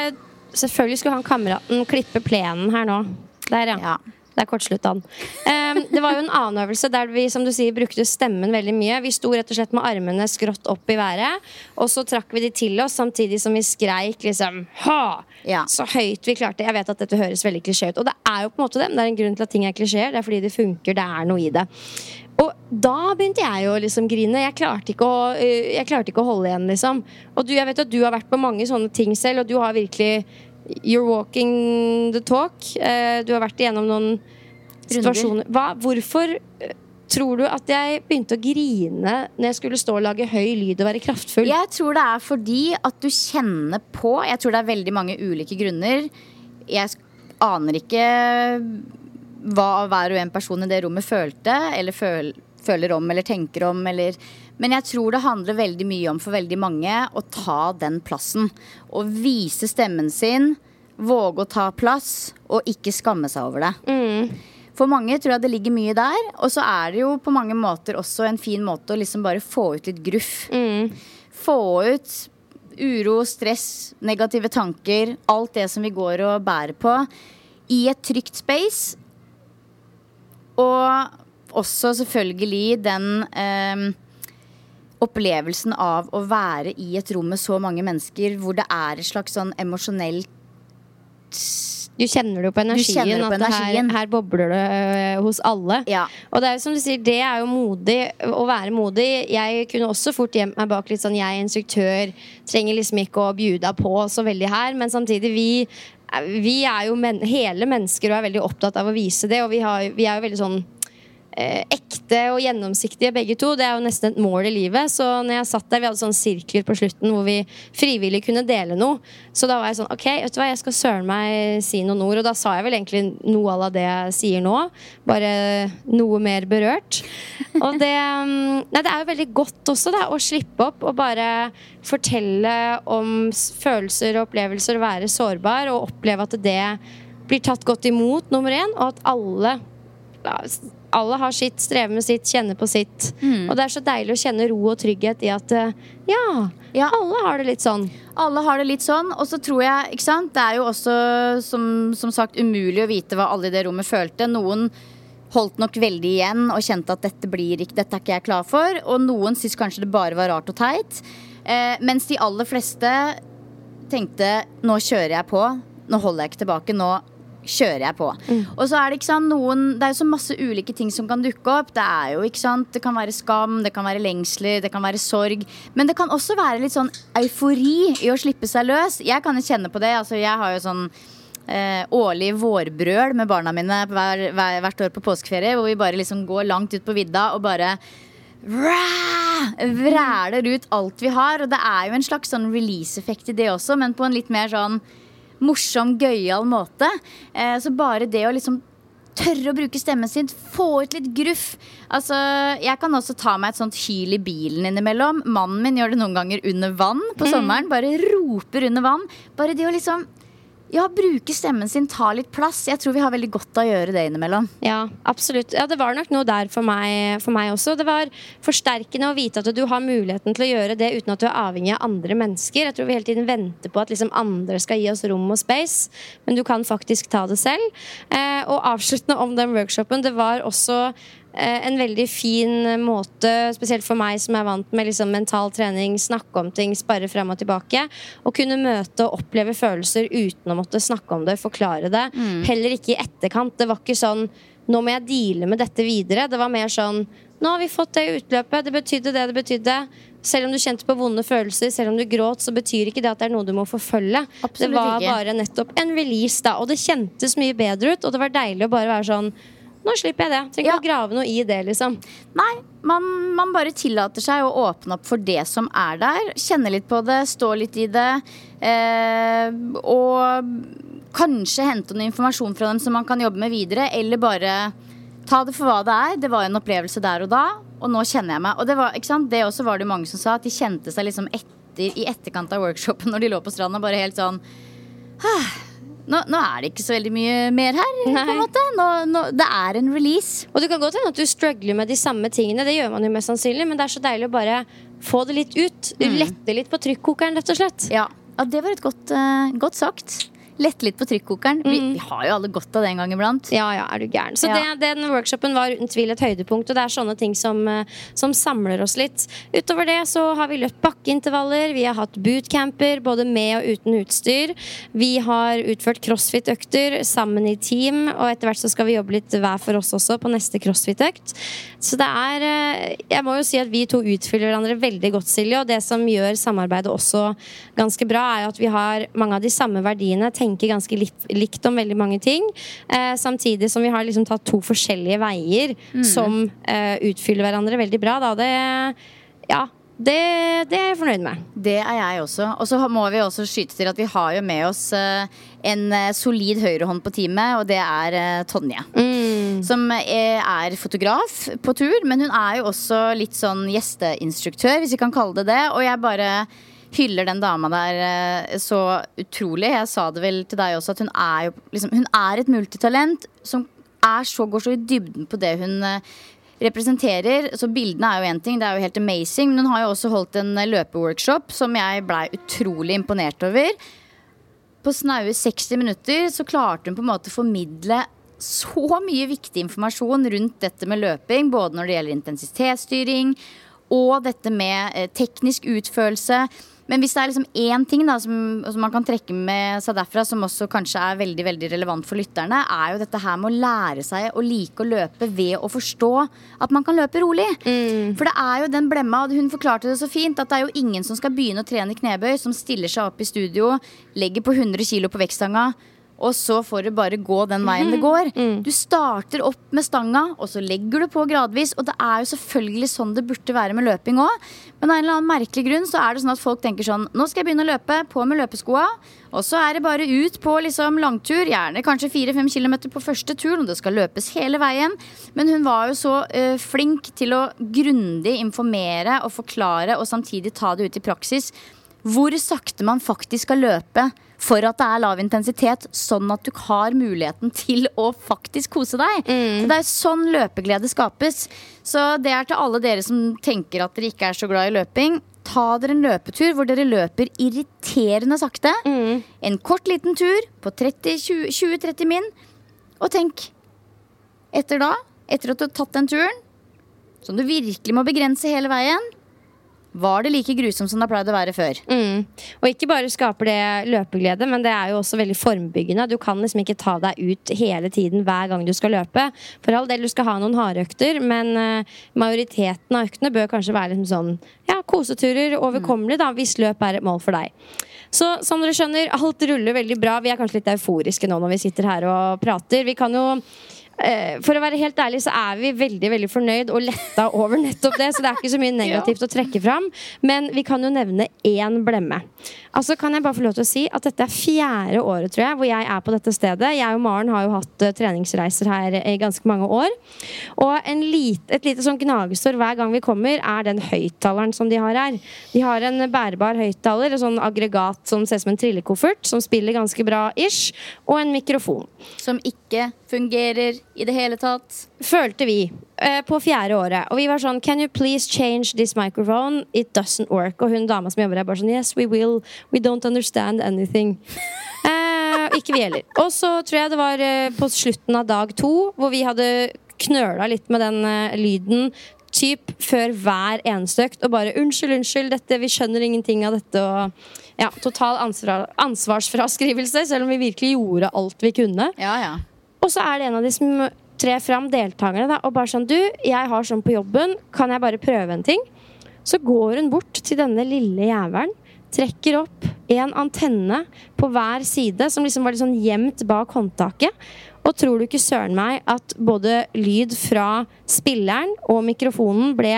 Speaker 1: Selvfølgelig skulle han kameraten klippe plenen her nå. Der, ja. ja. Der kortslutta han. Um, det var jo en annen øvelse der vi som du sier, brukte stemmen veldig mye. Vi sto rett og slett med armene skrått opp i været, og så trakk vi de til oss samtidig som vi skreik liksom ha! Ja. Så høyt vi klarte. Jeg vet at dette høres veldig klisjé ut, og det er jo på en måte det. Men det er en grunn til at ting er klisjeer. Det er fordi det funker. Det er noe i det. Og da begynte jeg å liksom grine. Jeg klarte, å, uh, jeg klarte ikke å, holde igjen, liksom. Og du, jeg vet at du har vært på mange sånne ting selv, og du har virkelig You're walking the talk. Uh, du har vært igjennom noen situasjoner. Hva, hvorfor uh, tror du at jeg begynte å grine når jeg skulle stå og lage høy lyd og være kraftfull?
Speaker 2: Jeg tror det er fordi at du kjenner på Jeg tror det er veldig mange ulike grunner. Jeg aner ikke hva hver og en person i det rommet følte, eller føl, føler om eller tenker om, eller men jeg tror det handler veldig mye om for veldig mange å ta den plassen. Å vise stemmen sin, våge å ta plass, og ikke skamme seg over det. Mm. For mange tror jeg det ligger mye der. Og så er det jo på mange måter også en fin måte å liksom bare få ut litt gruff. Mm. Få ut uro, stress, negative tanker, alt det som vi går og bærer på, i et trygt space. Og også selvfølgelig den eh, opplevelsen av å være i et rom med så mange mennesker hvor det er et slags sånn emosjonelt
Speaker 1: du kjenner det jo på energien.
Speaker 2: Det på
Speaker 1: at
Speaker 2: energien.
Speaker 1: Her, her, bobler det uh, hos alle. Ja. Og det er jo som du sier, det er jo modig å være modig. Jeg kunne også fort gjemt meg bak litt sånn jeg er instruktør, trenger liksom ikke å bjuda på så veldig her. Men samtidig, vi, vi er jo men hele mennesker og er veldig opptatt av å vise det. Og vi, har, vi er jo veldig sånn ekte og gjennomsiktige begge to. Det er jo nesten et mål i livet. Så når jeg satt der, vi hadde sånne sirkler på slutten hvor vi frivillig kunne dele noe. Så da var jeg sånn OK, vet du hva, jeg skal søren meg si noen ord. Og da sa jeg vel egentlig noe av det jeg sier nå. Bare noe mer berørt. Og det mm, Nei, det er jo veldig godt også, da, å slippe opp og bare fortelle om følelser og opplevelser, være sårbar og oppleve at det blir tatt godt imot, nummer én, og at alle alle har sitt, strever med sitt, kjenner på sitt. Mm. Og det er så deilig å kjenne ro og trygghet i at eh, ja, ja, alle har det litt sånn.
Speaker 2: Alle har det litt sånn. Og så tror jeg, ikke sant, det er jo også som, som sagt umulig å vite hva alle i det rommet følte. Noen holdt nok veldig igjen og kjente at dette, blir ikke, dette er ikke jeg klar for. Og noen syntes kanskje det bare var rart og teit. Eh, mens de aller fleste tenkte nå kjører jeg på. Nå holder jeg ikke tilbake. Nå kjører jeg på. Mm. Og så er det ikke sant, noen Det er jo så masse ulike ting som kan dukke opp. Det er jo ikke sant Det kan være skam, det kan være lengsler, det kan være sorg. Men det kan også være litt sånn eufori i å slippe seg løs. Jeg kan jo kjenne på det. Altså, jeg har jo sånn Eh, årlig vårbrøl med barna mine hver, hver, hvert år på påskeferie. Hvor vi bare liksom går langt ut på vidda og bare vræler ut alt vi har. Og det er jo en slags sånn release-effekt i det også, men på en litt mer sånn morsom, gøyal måte. Eh, så bare det å liksom tørre å bruke stemmen sin, få ut litt gruff. Altså, jeg kan også ta meg et sånt hyl i bilen innimellom. Mannen min gjør det noen ganger under vann på mm. sommeren. Bare roper under vann. Bare det å liksom ja, bruke stemmen sin, ta litt plass. Jeg tror vi har veldig godt av å gjøre det innimellom.
Speaker 1: Ja, absolutt. Ja, det var nok noe der for meg, for meg også. Det var forsterkende å vite at du har muligheten til å gjøre det uten at du er avhengig av andre mennesker. Jeg tror vi hele tiden venter på at liksom andre skal gi oss rom og space, men du kan faktisk ta det selv. Eh, og avsluttende om den workshopen, det var også en veldig fin måte, spesielt for meg som er vant med liksom mental trening, snakke om ting, sparre frem og tilbake. Å kunne møte og oppleve følelser uten å måtte snakke om det, forklare det. Mm. Heller ikke i etterkant. Det var ikke sånn nå må jeg deale med dette videre. Det var mer sånn nå har vi fått det utløpet. Det betydde det det betydde. Selv om du kjente på vonde følelser, selv om du gråt, så betyr ikke det at det er noe du må forfølge. Absolutt det var ikke. bare nettopp en release, da. Og det kjentes mye bedre ut, og det var deilig å bare være sånn nå slipper jeg det. Trenger ikke ja. å grave noe i det, liksom.
Speaker 2: Nei, man, man, bare tillater seg å åpne opp for det som er der. Kjenne litt på det, stå litt i det. Eh, og kanskje hente noe informasjon fra dem som man kan jobbe med videre. Eller bare ta det for hva det er. Det var en opplevelse der og da, og nå kjenner jeg meg. Og det, var, det også var det mange som sa, at de kjente seg liksom etter, i etterkant av workshopen når de lå på stranda, bare helt sånn nå, nå, er det ikke så veldig mye mer her. på en måte nå, nå, Det er en release.
Speaker 1: Og det kan godt hende at du struggler med de samme tingene. Det gjør man jo mest sannsynlig Men det er så deilig å bare få det litt ut. Mm. Lette litt på trykkokeren, rett og slett.
Speaker 2: Ja, ja det var et godt, uh, godt sagt lette litt på trykkokeren. Mm. Vi, vi, har jo alle godt av det en gang iblant.
Speaker 1: Ja, ja, er du gæren. Så ja. det, den workshopen var uten tvil et høydepunkt, og det er sånne ting som, eh, som, samler oss litt. Utover det så har vi løpt bakkeintervaller, vi har hatt bootcamper både med og uten utstyr. Vi har utført crossfit-økter sammen i team, og etter hvert så skal vi jobbe litt hver for oss også på neste crossfit-økt. Så det er eh, Jeg må jo si at vi to utfyller hverandre veldig godt, Silje, og det som gjør samarbeidet også ganske bra, er jo at vi har mange av de samme verdiene tenker ganske likt, likt om veldig mange ting. Eh, samtidig som vi har liksom tatt to forskjellige veier mm. som eh, utfyller hverandre veldig bra. Da. Det, ja, det, det, er jeg fornøyd med.
Speaker 2: Det er jeg også. Og så må vi også skyte til at vi har jo med oss eh, en uh, solid høyrehånd på teamet, og det er uh, Tonje. Mm. Som er fotograf på tur, men hun er jo også litt sånn gjesteinstruktør, hvis vi kan kalle det det. Og jeg bare hyller den dama der eh, så utrolig. Jeg sa det vel til deg også, at hun er jo liksom, Hun er et multitalent som er så, går så i dybden på det hun eh, representerer. Så bildene er jo én ting, det er jo helt amazing. Men hun har jo også holdt en eh, løpeworkshop som jeg blei utrolig imponert over. På snaue 60 minutter så klarte hun på en måte å formidle så mye viktig informasjon rundt dette med løping. Både når det gjelder intensitetsstyring og dette med teknisk utførelse. Men hvis det er liksom én ting da, som, som, man kan trekke med seg derfra, som også kanskje er veldig veldig relevant for lytterne, er jo dette her med å lære seg å like å løpe ved å forstå at man kan løpe rolig. Mm. For det er jo den blemma, og hun forklarte det så fint, at det er jo ingen som skal begynne å trene knebøy, som stiller seg opp i studio, legger på 100 kg på vektstanga og så får det bare gå den veien det går. Mm. Du starter opp med stanga, og så legger du på gradvis. Og det er jo selvfølgelig sånn det burde være med løping òg. Men av en eller annen merkelig grunn så er det sånn at folk tenker sånn Nå skal jeg begynne å løpe, på med løpeskoa. Og så er det bare ut på liksom langtur, gjerne kanskje 4-5 km på første tur, og det skal løpes hele veien. Men hun var jo så uh, flink til å grundig informere og forklare, og samtidig ta det ut i praksis. Hvor sakte man faktisk skal løpe for at det er lav intensitet, sånn at du har muligheten til å faktisk kose deg. Mm. Det er sånn løpeglede skapes. Så det er til alle dere som tenker at dere ikke er så glad i løping. Ta dere en løpetur hvor dere løper irriterende sakte. Mm. En kort, liten tur på 20-30 min. Og tenk, etter da, etter at du har tatt den turen, som du virkelig må begrense hele veien var det like grusomt som det har pleid å være før.
Speaker 1: Mm. Og ikke bare skaper det løpeglede, men det er jo også veldig formbyggende. Du kan liksom ikke ta deg ut hele tiden hver gang du skal løpe. For all del, du skal ha noen hardøkter, men uh, majoriteten av øktene bør kanskje være liksom sånn ja, koseturer, overkommelig, da, hvis løp er et mål for deg. Så som dere skjønner, alt ruller veldig bra. Vi er kanskje litt euforiske nå når vi sitter her og prater. Vi kan jo eh, For å være helt ærlig så er vi veldig veldig fornøyd og letta over nettopp det. Så det er ikke så mye negativt å trekke fram. Men vi kan jo nevne én blemme. Altså kan jeg bare få lov til å si at Dette er fjerde året tror jeg, hvor jeg er på dette stedet. Jeg og Maren har jo hatt uh, treningsreiser her i ganske mange år. Og lite, et lite sånn gnagesår hver gang vi kommer, er den høyttaleren som de har her. De har en bærbar høyttaler, et sånn aggregat som ser ut som en trillekoffert, som spiller ganske bra ish, og en mikrofon.
Speaker 2: Som ikke fungerer i det hele tatt.
Speaker 1: Følte vi eh, på fjerde året. Og vi var sånn Can you please change this microphone? It doesn't work. Og hun dama som jobber her, bare sånn Yes, we will. We don't understand anything. Eh, ikke vi heller. Og så tror jeg det var eh, på slutten av dag to, hvor vi hadde knøla litt med den eh, lyden. Typ før hver eneste økt og bare 'unnskyld, unnskyld, dette, vi skjønner ingenting av dette'. Og ja, total ansvar, ansvarsfraskrivelse, selv om vi virkelig gjorde alt vi kunne.
Speaker 2: Ja, ja.
Speaker 1: Og så er det en av de som trer fram, deltakerne, da, og bare sånn Du, jeg har sånn på jobben, kan jeg bare prøve en ting? Så går hun bort til denne lille jævelen, trekker opp en antenne på hver side, som liksom var litt sånn gjemt bak håndtaket. Og tror du ikke søren meg at både lyd fra spilleren og mikrofonen ble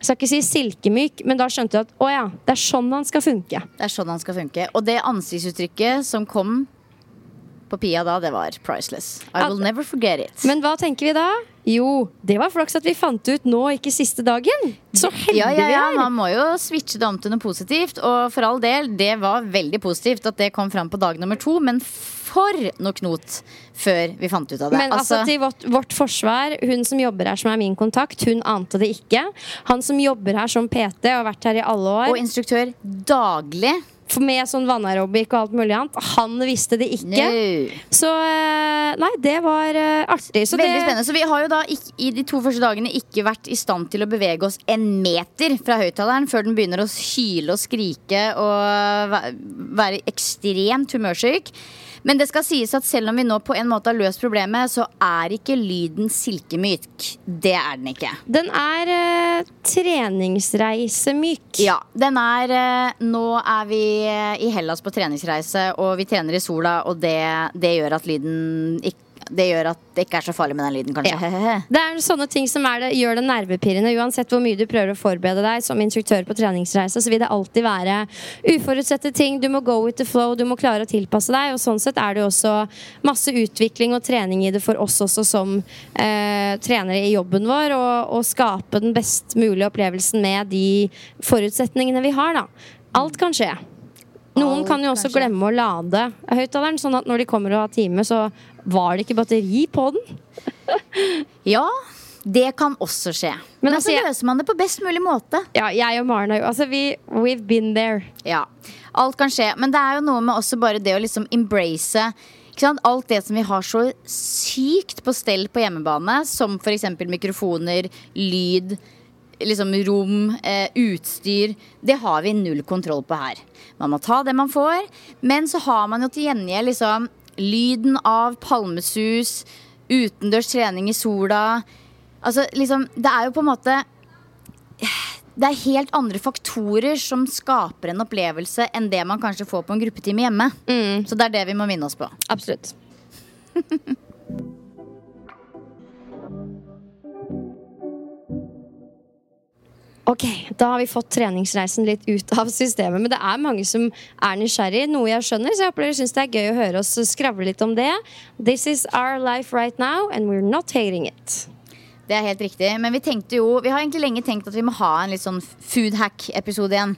Speaker 1: jeg skal ikke si silkemyk, men da skjønte du at å ja, det er sånn han skal funke.
Speaker 2: Det er sånn han skal funke. Og det ansiktsuttrykket som kom på Pia da, det var priceless. I will never forget it.
Speaker 1: Men hva tenker vi da? Jo, det var flaks at vi fant ut nå, ikke siste dagen. Så heldige
Speaker 2: ja, ja, ja,
Speaker 1: vi er.
Speaker 2: Man må jo switche det om til noe positivt. Og for all del, det var veldig positivt at det kom fram på dag nummer to. Men for noe knot før vi fant ut av det.
Speaker 1: Men altså, til vårt, vårt forsvar, hun som jobber her som er min kontakt, hun ante det ikke. Han som jobber her som PT og har vært her i alle år,
Speaker 2: og instruktør daglig.
Speaker 1: Med sånn vannarobikk og alt mulig annet, han visste det ikke.
Speaker 2: No.
Speaker 1: Så eh, nei, det var eh, artig. Så
Speaker 2: Veldig
Speaker 1: det,
Speaker 2: spennende. Så vi har jo da ikke, i de to første dagene ikke vært i stand til å bevege oss en meter fra høyttaleren før den begynner å kyle og skrike og være ekstremt humørsyk. Men det skal sies at selv om vi nå på en måte har løst problemet, så er ikke lyden silkemyk. Det er den ikke.
Speaker 1: Den er uh, treningsreisemyk.
Speaker 2: Ja, den er uh, Nå er vi eh, i Hellas på treningsreise, og vi trener i sola, og det, det gjør at lyden ikke det gjør at det ikke er så farlig med den lyden, kanskje.
Speaker 1: Det er sånne ting som det, gjør det nervepirrende. Uansett hvor mye du prøver å forberede deg som instruktør på treningsreise, så vil det alltid være uforutsette ting. Du må go with the flow, du må klare å tilpasse deg. Og sånn sett er det jo også masse utvikling og trening i det for oss også som eh, trenere i jobben vår. Og, og skape den best mulige opplevelsen med de forutsetningene vi har, da. Alt kan skje. Noen kan jo også glemme å lade høyttaleren, sånn at når de kommer og har time, så var det ikke batteri på den.
Speaker 2: Ja, det kan også skje. Men,
Speaker 1: altså,
Speaker 2: så
Speaker 1: jeg-
Speaker 2: løser man det på best mulig måte.
Speaker 1: Ja, jeg og Maren har jo Altså, vi We've been there.
Speaker 2: Ja, alt kan skje. Men det er jo noe med også bare det å liksom embrace? Alt det som vi har så sykt på stell på hjemmebane, som f.eks. mikrofoner, lyd, liksom rom, eh, utstyr, det har vi null kontroll på her. Man må ta det man får, men så har man jo til gjengjeld liksom lyden av palmesus, utendørs trening i sola. Altså liksom, det er jo på en måte det er helt andre faktorer som skaper en opplevelse enn det man kanskje får på en gruppetime hjemme. Så det er det vi må minne oss på.
Speaker 1: Absolutt. Ok, Da har vi fått treningsreisen litt ut av systemet. Men det er mange som er nysgjerrig, noe jeg skjønner. Så jeg håper dere syns det er gøy å høre oss skravle litt om det. This is our life right now, and we're not hating it.
Speaker 2: Det er helt riktig. Men vi jo Vi har egentlig lenge tenkt at vi må ha en litt sånn food hack-episode igjen.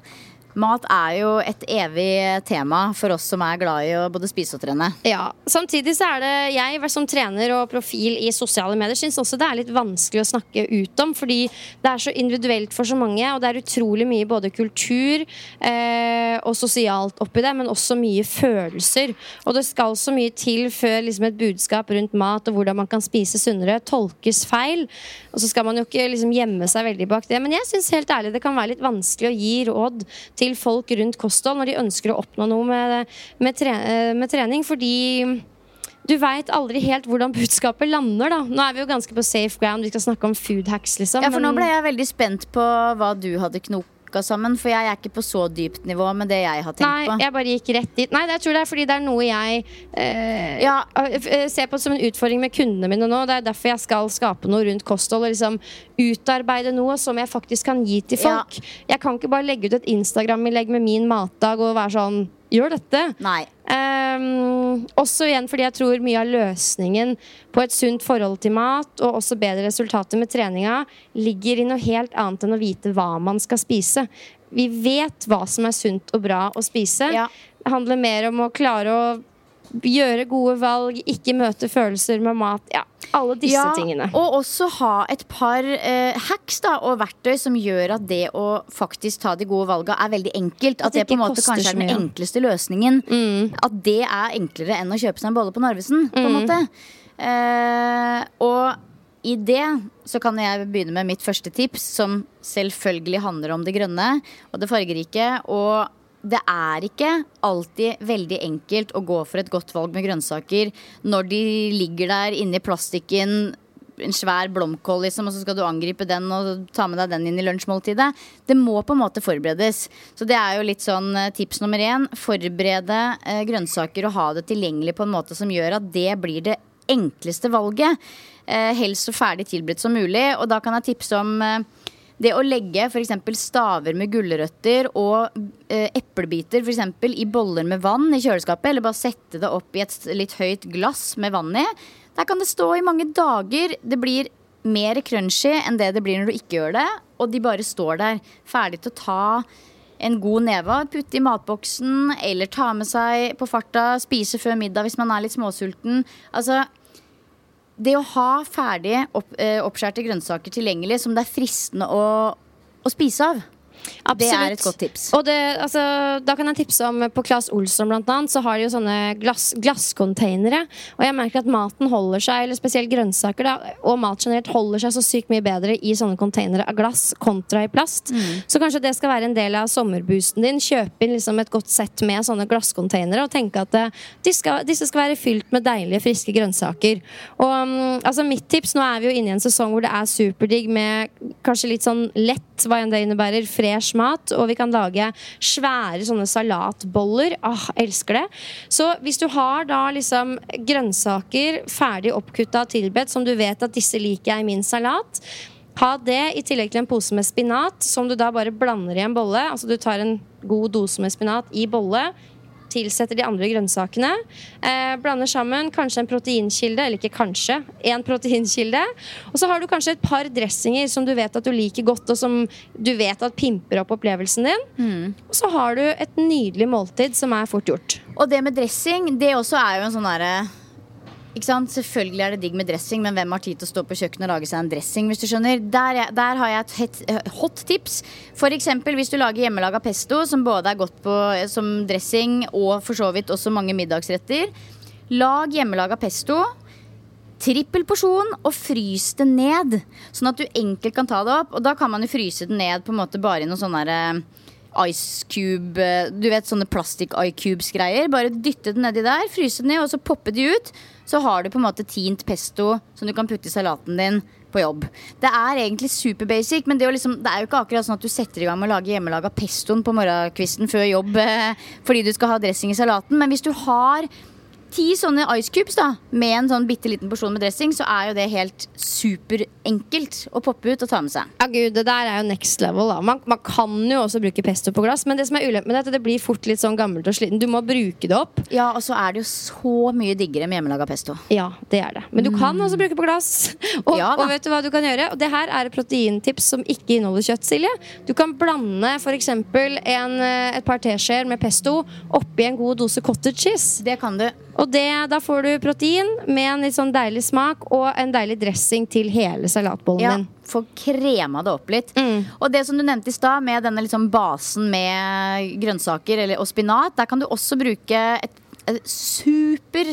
Speaker 2: Mat er jo et evig tema for oss som er glad i å både spise og trene.
Speaker 1: Ja, Samtidig så er det jeg som trener og profil i sosiale medier syns også det er litt vanskelig å snakke ut om. Fordi det er så individuelt for så mange, og det er utrolig mye både kultur eh, og sosialt oppi det, men også mye følelser. Og det skal så mye til før liksom, et budskap rundt mat og hvordan man kan spise sunnere, tolkes feil. Og så skal man jo ikke liksom, gjemme seg veldig bak det. Men jeg syns helt ærlig det kan være litt vanskelig å gi råd til folk rundt kosthold når de ønsker å oppnå noe med, med, tre, eh, med trening, fordi du veit aldri helt hvordan budskapet lander, da. Nå er vi jo ganske på safe ground, vi skal snakke om food hacks, liksom.
Speaker 2: Ja, for nå ble jeg veldig spent på hva du hadde kno podkast sammen, for jeg er ikke på så dypt nivå med det jeg har tenkt
Speaker 1: Nei,
Speaker 2: på.
Speaker 1: jeg bare gikk rett dit. Nei, jeg tror det er fordi det er noe jeg eh,
Speaker 2: Ja.
Speaker 1: eh, ser på som en utfordring med kundene mine nå. Det er derfor jeg skal skape noe rundt kosthold. Og liksom utarbeide noe som jeg faktisk kan gi til
Speaker 2: Ja.
Speaker 1: folk. Jeg kan ikke bare legge ut et Instagram-innlegg med min matdag og være sånn Gjør dette.
Speaker 2: Nei.
Speaker 1: Um, også igjen fordi jeg tror mye av løsningen på et sunt forhold til mat, og også bedre resultater med treninga, ligger i noe helt annet enn å vite hva man skal spise. Vi vet hva som er sunt og bra å spise.
Speaker 2: Ja.
Speaker 1: Det handler mer om å klare å gjøre gode valg, ikke møte følelser med mat. Ja, alle disse
Speaker 2: ja,
Speaker 1: tingene.
Speaker 2: Og også ha et par eh, hacks da, og verktøy som gjør at det å faktisk ta de gode valga er veldig enkelt. At,
Speaker 1: At det
Speaker 2: på en måte kanskje er den.
Speaker 1: Mm.
Speaker 2: enkleste løsningen. At det er enklere enn å kjøpe seg en bolle på Narvesen. På
Speaker 1: Mm.
Speaker 2: en måte. Eh, og i det så kan jeg begynne med mitt første tips, som selvfølgelig handler om det grønne og det fargerike. Og det er ikke alltid veldig enkelt å gå for et godt valg med grønnsaker når de ligger der inni plastikken. En svær blomkål, liksom, og så skal du angripe den og ta med deg den inn i lunsjmåltidet. Det må på en måte forberedes. Så det er jo litt sånn eh, tips nummer én. Forberede eh, grønnsaker og ha det tilgjengelig på en måte som gjør at det blir det enkleste valget. Eh, helst så ferdig tilberedt som mulig. Og da kan jeg tipse om det å legge f.eks. staver med gulrøtter og eh, eplebiter eksempel, i boller med vann i kjøleskapet, eller bare sette det opp i et litt høyt glass med vann i. Der kan det stå i mange dager. Det blir mer crunchy enn det det blir når du ikke gjør det. Og de bare står der, ferdig til å ta en god neve putte i matboksen, eller ta med seg på farta, spise før middag hvis man er litt småsulten. Altså, det å ha ferdig opp, eh, oppskjærte grønnsaker tilgjengelig som det er fristende å, å spise av, det er et godt tips.
Speaker 1: Og det, altså, da kan jeg tipse om På Claes Olsson blant annet Så har de jo sånne glass, glasscontainere. Og jeg merker at maten holder seg, eller spesielt grønnsaker, da, og mat generelt holder seg så sykt mye bedre i sånne containere av glass kontra i plast.
Speaker 2: Mm.
Speaker 1: Så kanskje det skal være en del av sommerboosten din. Kjøpe inn liksom et godt sett med sånne glasscontainere og tenke at eh, de skal, disse skal være fylt med deilige, friske grønnsaker. Og um, altså mitt tips, nå er vi jo inne i en sesong hvor det er superdigg med kanskje litt sånn lett, hva enn det innebærer, fresh mat, og vi kan lage svære sånne salatboller. Ah, elsker det. Så hvis du har da liksom grønnsaker ferdig oppkutta og tilbedt, som du vet at disse liker jeg i min salat, ha det i tillegg til en pose med spinat, som du da bare blander i en bolle. Altså du tar en god dose med spinat i bolle, tilsetter de andre grønnsakene. Eh, blander sammen kanskje en proteinkilde, eller ikke kanskje, en proteinkilde. Og så har du kanskje et par dressinger som du vet at du liker godt, og som du vet at pimper opp opplevelsen din. Og så har du et nydelig måltid som er fort gjort.
Speaker 2: Og det med dressing, det også er jo en sånn derre? Selvfølgelig er det digg med dressing, men hvem har tid til å stå på kjøkkenet og lage seg en dressing? hvis du skjønner? Der, er- der har jeg et het, eh, hot tips. Eksempel hvis du lager hjemmelaga pesto, som både er godt på, eh, som dressing og for så vidt også mange middagsretter. Lag hjemmelaga pesto. Trippel porsjon og frys det ned, sånn at du enkelt kan ta det opp. Og da kan man jo fryse det ned på en måte bare i noen sånne eh, ice cube Du vet sånne plastikk iCubes-greier. Bare dytte det nedi der, fryse det ned, og så poppe de ut. Så har du på en måte tint pesto som du kan putte i salaten din på jobb. Det er egentlig super basic, men det, å liksom, det er jo ikke akkurat sånn at du setter i gang med å lage hjemmelaga pestoen på morgenkvisten før jobb eh, fordi du skal ha dressing i salaten. Men hvis du har ti sånne ice cubes da med en sånn bitte liten porsjon med dressing, så er jo det helt superenkelt å poppe ut og ta med seg.
Speaker 1: Ja, gud, Det der er jo next level. da Man, man kan jo også bruke pesto på glass, men det som er ulempen med det, er at det blir fort litt sånn gammelt og sliten. Du må bruke det opp.
Speaker 2: Ja, og så er det jo så mye diggere med hjemmelaga pesto.
Speaker 1: Ja, det er det. Men du kan også bruke på glass. Og,
Speaker 2: Mm. Ja
Speaker 1: og vet du hva du kan gjøre? Og det her er et proteintips som ikke inneholder kjøtt, Silje. Du kan blande f.eks. et par teskjeer med pesto oppi en god dose cottage cheese.
Speaker 2: Det kan du.
Speaker 1: Og det, da får du protein med en litt sånn deilig smak og en deilig dressing til hele salatbollen
Speaker 2: Ja,
Speaker 1: din.
Speaker 2: Få krema det opp litt.
Speaker 1: Mm.
Speaker 2: Og det som du nevnte i stad, med denne liksom basen med grønnsaker eller, og spinat, der kan du også bruke et super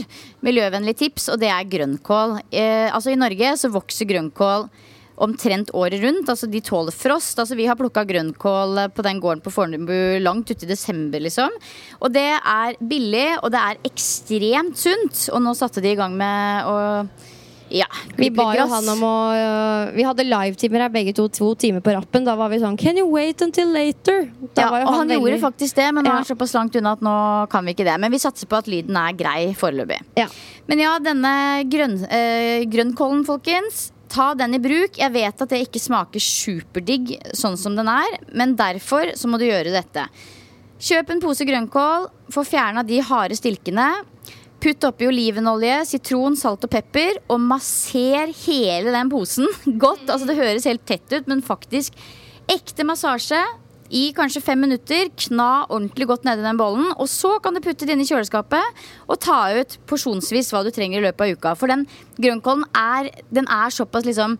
Speaker 2: miljøvennlig tips, og det er grønnkål. Eh, altså I Norge så vokser grønnkål omtrent året rundt. Altså De tåler frost. Altså Vi har plukka grønnkål på den gården på Fornebu langt ute i desember, liksom. Og det er billig, og det er ekstremt sunt. Og nå satte de i gang med å Ja,
Speaker 1: Vi han om å øh, Vi hadde livetimer her begge to, to timer på rappen. Da var vi sånn Can you wait until later? Da
Speaker 2: Ja,
Speaker 1: var jo
Speaker 2: og han, gjorde faktisk det, men nå er han såpass langt unna at nå kan vi ikke det. Men vi satser på at lyden er grei foreløpig.
Speaker 1: Ja.
Speaker 2: Men ja, denne grønn, eh, grønnkålen, folkens. Ta den i bruk. Jeg vet at det ikke smaker superdigg sånn som den er, men derfor så må du gjøre dette. Kjøp en pose grønnkål, få fjerna de harde stilkene. Putt oppi olivenolje, sitron, salt og pepper, og masser hele den posen godt. Altså Det høres helt tett ut, men faktisk ekte massasje i kanskje fem minutter. Kna ordentlig godt nedi den bollen. Og så kan du putte det inn i kjøleskapet og ta ut porsjonsvis hva du trenger i løpet av uka. For den grønnkålen er, den er såpass liksom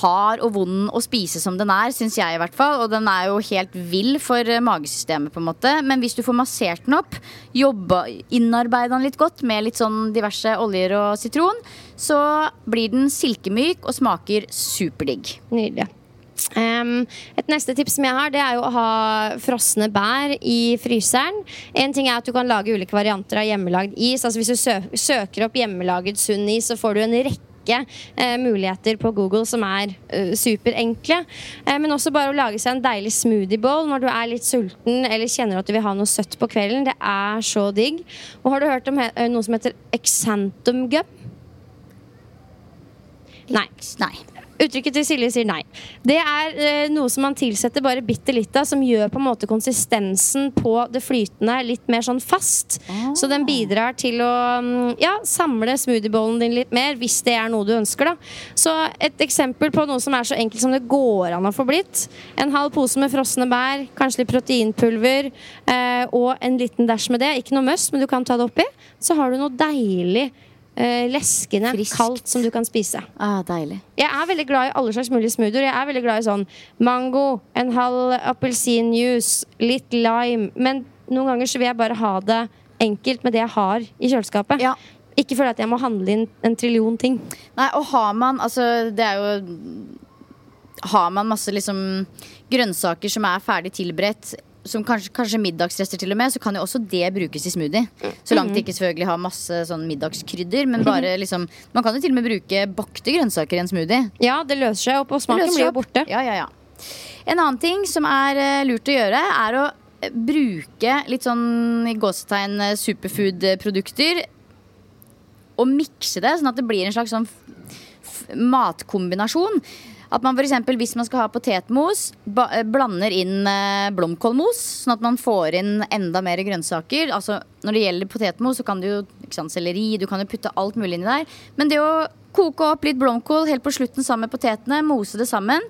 Speaker 2: hard og vond å spise som den er, syns jeg i hvert fall. Og den er jo helt vill for eh, magesystemet, på en måte. Men hvis du får massert den opp, jobba, innarbeida den litt godt med litt sånn diverse oljer og sitron, så blir den silkemyk og smaker superdigg.
Speaker 1: Nydelig. Em, et neste tips som jeg har, det er jo å ha frosne bær i fryseren. En ting er at du kan lage ulike varianter av hjemmelagd is. Altså Hvis du sø søker opp hjemmelaget sunn is, så får du en rekke eh, muligheter på Google som er uh, superenkle. Uh, men også bare å lage seg en deilig smoothie bowl når du er litt sulten eller kjenner at du vil ha noe søtt på kvelden. Det er så digg. Og har du hørt om noe som heter exantum gum? Nei.
Speaker 2: Nei.
Speaker 1: Uttrykket til Silje sier nei. Det er eh, noe som man tilsetter bare bitte litt av, som gjør på en måte konsistensen på det flytende litt mer sånn fast. Så den bidrar til å mm, ja, samle smoothiebollen din litt mer, hvis det er noe du ønsker. da. Så et eksempel på noe som er så enkelt som det går an å få blitt. En halv pose med frosne bær, kanskje litt proteinpulver eh, og en liten dash med det. Ikke noe must, men du kan ta det oppi. Så har du noe deilig. Eh, leskende,
Speaker 2: Friskt.
Speaker 1: kaldt som du kan spise.
Speaker 2: Ah, deilig.
Speaker 1: Jeg er veldig glad i alle slags mulige smoothier. Jeg er veldig glad i sånn mango, en halv appelsinjuice, litt lime. Men noen ganger så vil jeg bare ha det enkelt med det jeg har i kjøleskapet.
Speaker 2: Ja.
Speaker 1: Ikke føle at jeg må handle inn en trillion ting.
Speaker 2: Nei, og har man Altså, det er jo Har man masse liksom grønnsaker som er ferdig tilberedt, som kanskje, kanskje middagsrester til og med, så kan jo også det brukes i smoothie. Så langt det ikke selvfølgelig har masse sånn middagskrydder, men bare liksom Man kan jo til og med bruke bakte grønnsaker i en smoothie.
Speaker 1: Ja, det løser seg opp, og smaken blir jo borte.
Speaker 2: Ja, ja, ja. En annen ting som er eh, lurt å gjøre, er å eh, bruke litt sånn i gåsetegn eh, superfood-produkter. Og mikse det, sånn at det blir en slags sånn matkombinasjon. At man eksempel, Hvis man skal ha potetmos, eh, blander inn eh, blomkålmos. Sånn at man får inn enda mer grønnsaker. Altså, når det gjelder potetmos, så kan du jo selleri, du kan jo putte alt mulig inni der. Men det å koke opp litt blomkål helt på slutten sammen med potetene, mose det sammen.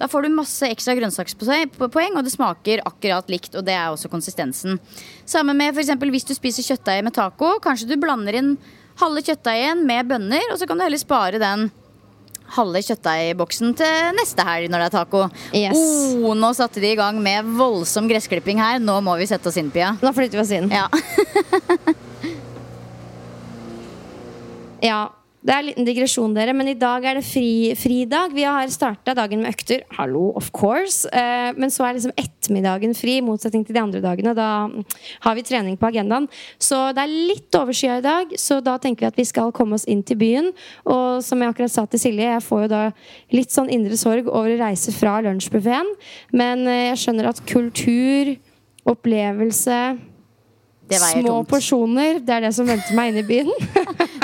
Speaker 2: Da får du masse ekstra grønnsakspoeng, og det smaker akkurat likt. Og det er også konsistensen. Sammen med eksempel, hvis du spiser kjøttdeig med taco. Kanskje du blander inn halve kjøttdeigen med bønner, og så kan du heller spare den halve kjøttdeigboksen til neste helg når det er taco.
Speaker 1: Yes.
Speaker 2: Oh, nå satte de i gang med voldsom gressklipping her. Nå må vi sette oss inn, Pia.
Speaker 1: Nå flytter vi oss inn.
Speaker 2: Ja.
Speaker 1: Ja, det er en liten digresjon, dere, men i dag er det fri, fridag. Vi har starta dagen med økter. Hallo, of course. Eh, men så er liksom ettermiddagen fri, i motsetning til de andre dagene. Da har vi trening på agendaen. Så det er litt overskya i dag, så da tenker vi at vi skal komme oss inn til byen. Og som jeg akkurat sa til Silje, jeg får jo da litt sånn indre sorg over å reise fra lunsjbuffeen. Men eh, jeg skjønner at kultur, opplevelse Små
Speaker 2: tungt.
Speaker 1: porsjoner, det er det som venter meg inne i byen.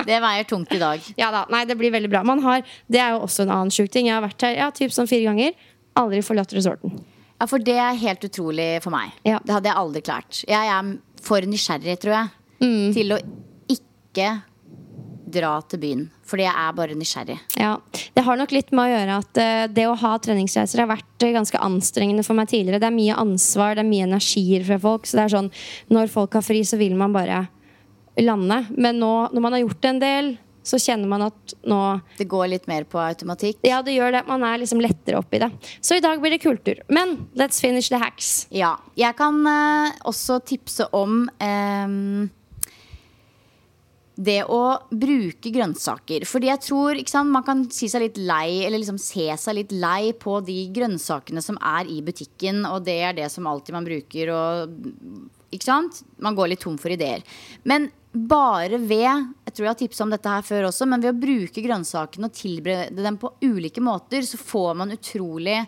Speaker 2: Det veier tungt i dag.
Speaker 1: Ja da, nei, det blir veldig bra. Man har, det er jo også en annen sjuk ting. Jeg har vært her ja, typ sånn fire ganger. Aldri forlatt resorten.
Speaker 2: Ja, For det er helt utrolig for meg.
Speaker 1: Ja.
Speaker 2: Det hadde jeg aldri klart. Jeg er for nysgjerrig, tror jeg,
Speaker 1: Mm.
Speaker 2: til å ikke dra til byen. Fordi jeg er bare nysgjerrig.
Speaker 1: Ja, Det har nok litt med å gjøre at eh, det å ha treningsreiser har vært eh, ganske anstrengende for meg tidligere. Det er mye ansvar, det er mye energier fra folk. Så det er sånn, når folk har fri, så vil man bare lande. Men nå, når man har gjort det en del, så kjenner man at nå
Speaker 2: Det går litt mer på automatikk.
Speaker 1: Ja, det gjør det. Man er liksom lettere oppi det. Så i dag blir det kultur. Men let's finish the hacks.
Speaker 2: Ja. Jeg kan uh, også tipse om um, det å bruke grønnsaker. Fordi jeg tror ikke sant, man kan si seg litt lei, eller liksom se seg litt lei på de grønnsakene som er i butikken, og det er det som alltid man bruker. Og, ikke sant? Man går litt tom for ideer. Men bare ved Jeg tror jeg har tipsa om dette her før også, men ved å bruke grønnsakene og tilberede dem på ulike måter, så får man utrolig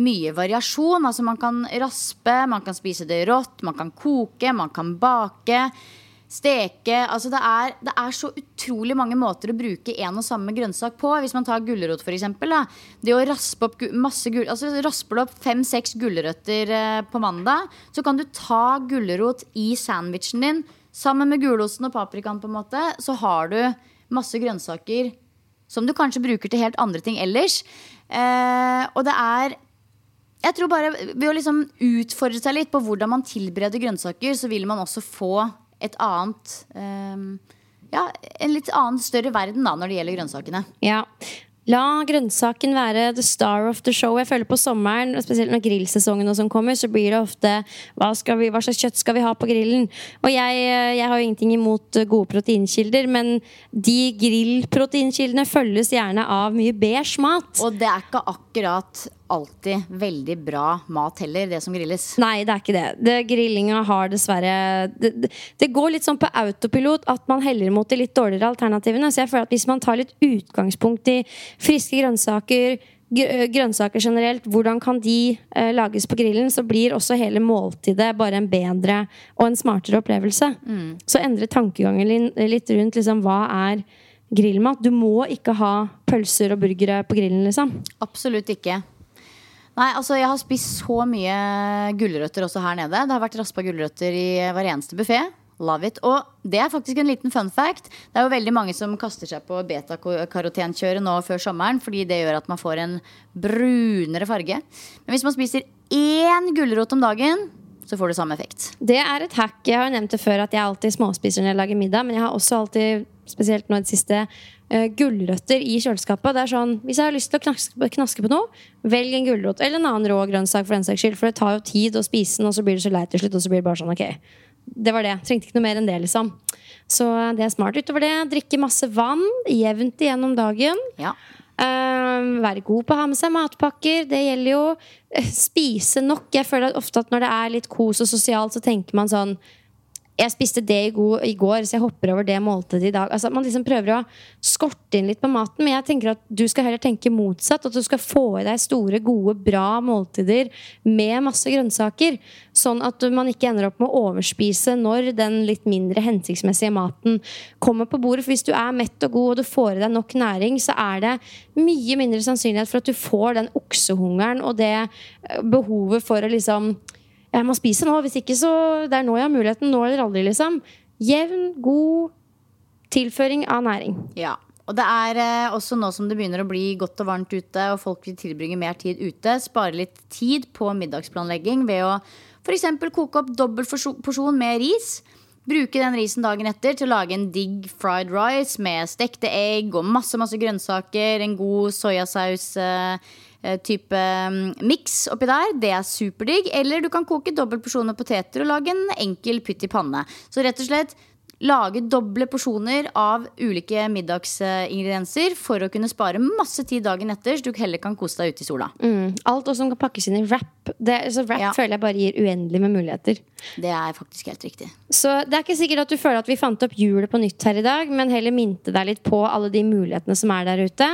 Speaker 2: mye variasjon. Altså man kan raspe, man kan spise det rått, man kan koke, man kan bake. Steke altså det er, det er så utrolig mange måter å bruke en og samme grønnsak på. Hvis man tar gulrot, f.eks. Det å raspe opp masse gul, altså Rasper du opp fem-seks gulrøtter eh, på mandag, så kan du ta gulrot i sandwichen din sammen med gulosten og paprikaen, på en måte. Så har du masse grønnsaker som du kanskje bruker til helt andre ting ellers. Eh, og det er jeg tror bare Ved å liksom utfordre seg litt på hvordan man tilbereder grønnsaker, så vil man også få et annet um, Ja, en litt annen, større verden da når det gjelder grønnsakene.
Speaker 1: Ja. La grønnsaken være the star of the show. Jeg føler på sommeren, spesielt når grillsesongen og sånn kommer, så blir det ofte hva, vi, hva, slags kjøtt skal vi ha på grillen? Og jeg, jeg har jo ingenting imot gode proteinkilder, men de grillproteinkildene følges gjerne av mye beige mat.
Speaker 2: Og det er ikke akkurat alltid veldig bra mat heller, det som grilles.
Speaker 1: Nei, det er ikke det. det grillinga har dessverre det, det, det, går litt sånn på autopilot at man heller mot de litt dårligere alternativene. Så jeg føler at hvis man tar litt utgangspunkt i friske grønnsaker, grønnsaker generelt, hvordan kan de eh, lages på grillen, så blir også hele måltidet bare en bedre og en smartere opplevelse. Mm. Så endre tankegangen litt rundt liksom, hva er grillmat. Du må ikke ha pølser og burgere på grillen, liksom.
Speaker 2: Absolutt ikke. Nei, altså Jeg har spist så mye gulrøtter også her nede. Det har vært raspa gulrøtter i hver eneste buffé. Love it. Og det er faktisk en liten fun fact. Det er jo veldig mange som kaster seg på betakarotenkjøret nå før sommeren, fordi det gjør at man får en brunere farge. Men hvis man spiser én gulrot om dagen, så får du samme effekt.
Speaker 1: Det er et hack. Jeg har jo nevnt det før at jeg alltid småspiser når jeg lager middag, men jeg har også alltid, spesielt nå i det siste, uh, gulrøtter i kjøleskapet. Det er sånn, Hvis jeg har lyst til å knaske, knaske på noe, velg en gulrot eller en annen rå grønnsak. For den saks skyld, for det tar jo tid å spise den, og så blir det så leit til slutt. Og så blir det bare sånn, ok, det var det. Trengte ikke noe mer enn det, liksom. Så det er smart utover det. Drikke masse vann jevnt igjennom dagen.
Speaker 2: Ja.
Speaker 1: Uh, være god på å ha med seg matpakker. Det gjelder jo. Uh, spise nok. Jeg føler ofte at når det er litt kos og sosialt, så tenker man sånn jeg spiste det i, god, i, går, så jeg hopper over det måltidet i dag. Altså, man liksom prøver å skorte inn litt på maten, men jeg tenker at du skal heller tenke motsatt. At du skal få i deg store, gode, bra måltider med masse grønnsaker. Sånn at man ikke ender opp med å overspise når den litt mindre hensiktsmessige maten kommer på bordet. For hvis du er mett og god og du får i deg nok næring, så er det mye mindre sannsynlighet for at du får den oksehungeren og det eh, behovet for å liksom jeg må spise nå, hvis ikke så Det er nå jeg har muligheten. Nå eller aldri, liksom. Jevn, god tilføring av næring.
Speaker 2: Ja. Og det er eh, også nå som det begynner å bli godt og varmt ute, og folk vil tilbringe mer tid ute, spare litt tid på middagsplanlegging ved å f.eks. koke opp dobbel porsjon med ris. Bruke den risen dagen etter til å lage en digg fried rice med stekte egg og masse masse grønnsaker, en god soyasaus. Eh, type mm, miks oppi der. Det er superdigg. Eller du kan koke dobbelt porsjon med poteter og lage en enkel pytt i panne. Så rett og slett lage doble porsjoner av ulike middagsingredienser for å kunne spare masse tid dagen etter, så du heller kan kose deg ute i sola.
Speaker 1: Mm. Alt også kan pakkes inn i wrap. Det, så wrap ja. føler jeg bare gir uendelig med muligheter.
Speaker 2: Det er faktisk helt riktig.
Speaker 1: Så det er ikke sikkert at du føler at vi fant opp hjulet på nytt her i dag, men heller minte deg litt på alle de mulighetene som er der ute.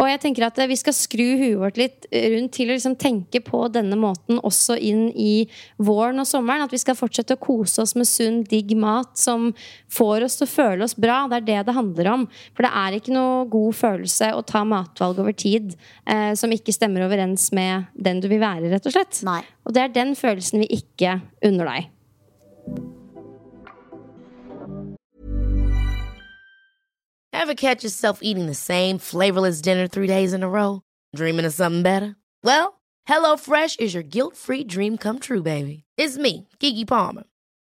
Speaker 1: Og jeg tenker at vi skal skru huet vårt litt rundt til å liksom tenke på denne måten også inn i våren og sommeren. At vi skal fortsette å kose oss med sunn, digg mat som får oss til å føle oss bra. Det er det det handler om. For det er ikke noe god følelse å ta matvalg over tid eh, som ikke stemmer overens med den du vil være, rett og slett.
Speaker 2: Nei.
Speaker 1: Og det er den følelsen vi ikke unner deg.
Speaker 3: Ever catch yourself eating the same flavorless dinner three days in a row? Dreaming of something better? Well, HelloFresh is your guilt-free dream come true, baby. It's me, Kiki Palmer.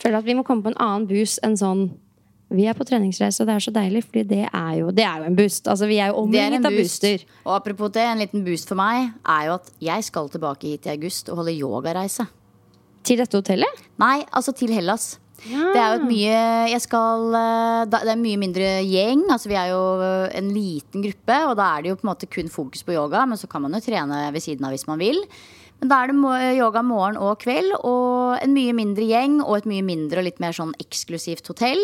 Speaker 1: Føler at vi må komme på en annen boost enn sånn Vi er på treningsreise, og det er så deilig, fordi det er jo, det er jo en boost. Altså, vi er jo omringet av
Speaker 2: boost.
Speaker 1: booster.
Speaker 2: Og apropos det, en liten boost for meg er jo at jeg skal tilbake hit i august og holde yogareise.
Speaker 1: Til dette hotellet?
Speaker 2: Nei, altså til Hellas. Det er jo et mye Jeg skal eh, Det er mye mindre gjeng. Altså Vi er jo eh, en liten gruppe, og da er det jo på en måte kun fokus på yoga. Men så kan man jo trene ved siden av hvis man vil. Men da er det yoga morgen og kveld, og en mye mindre gjeng og et mye mindre og litt mer sånn eksklusivt hotell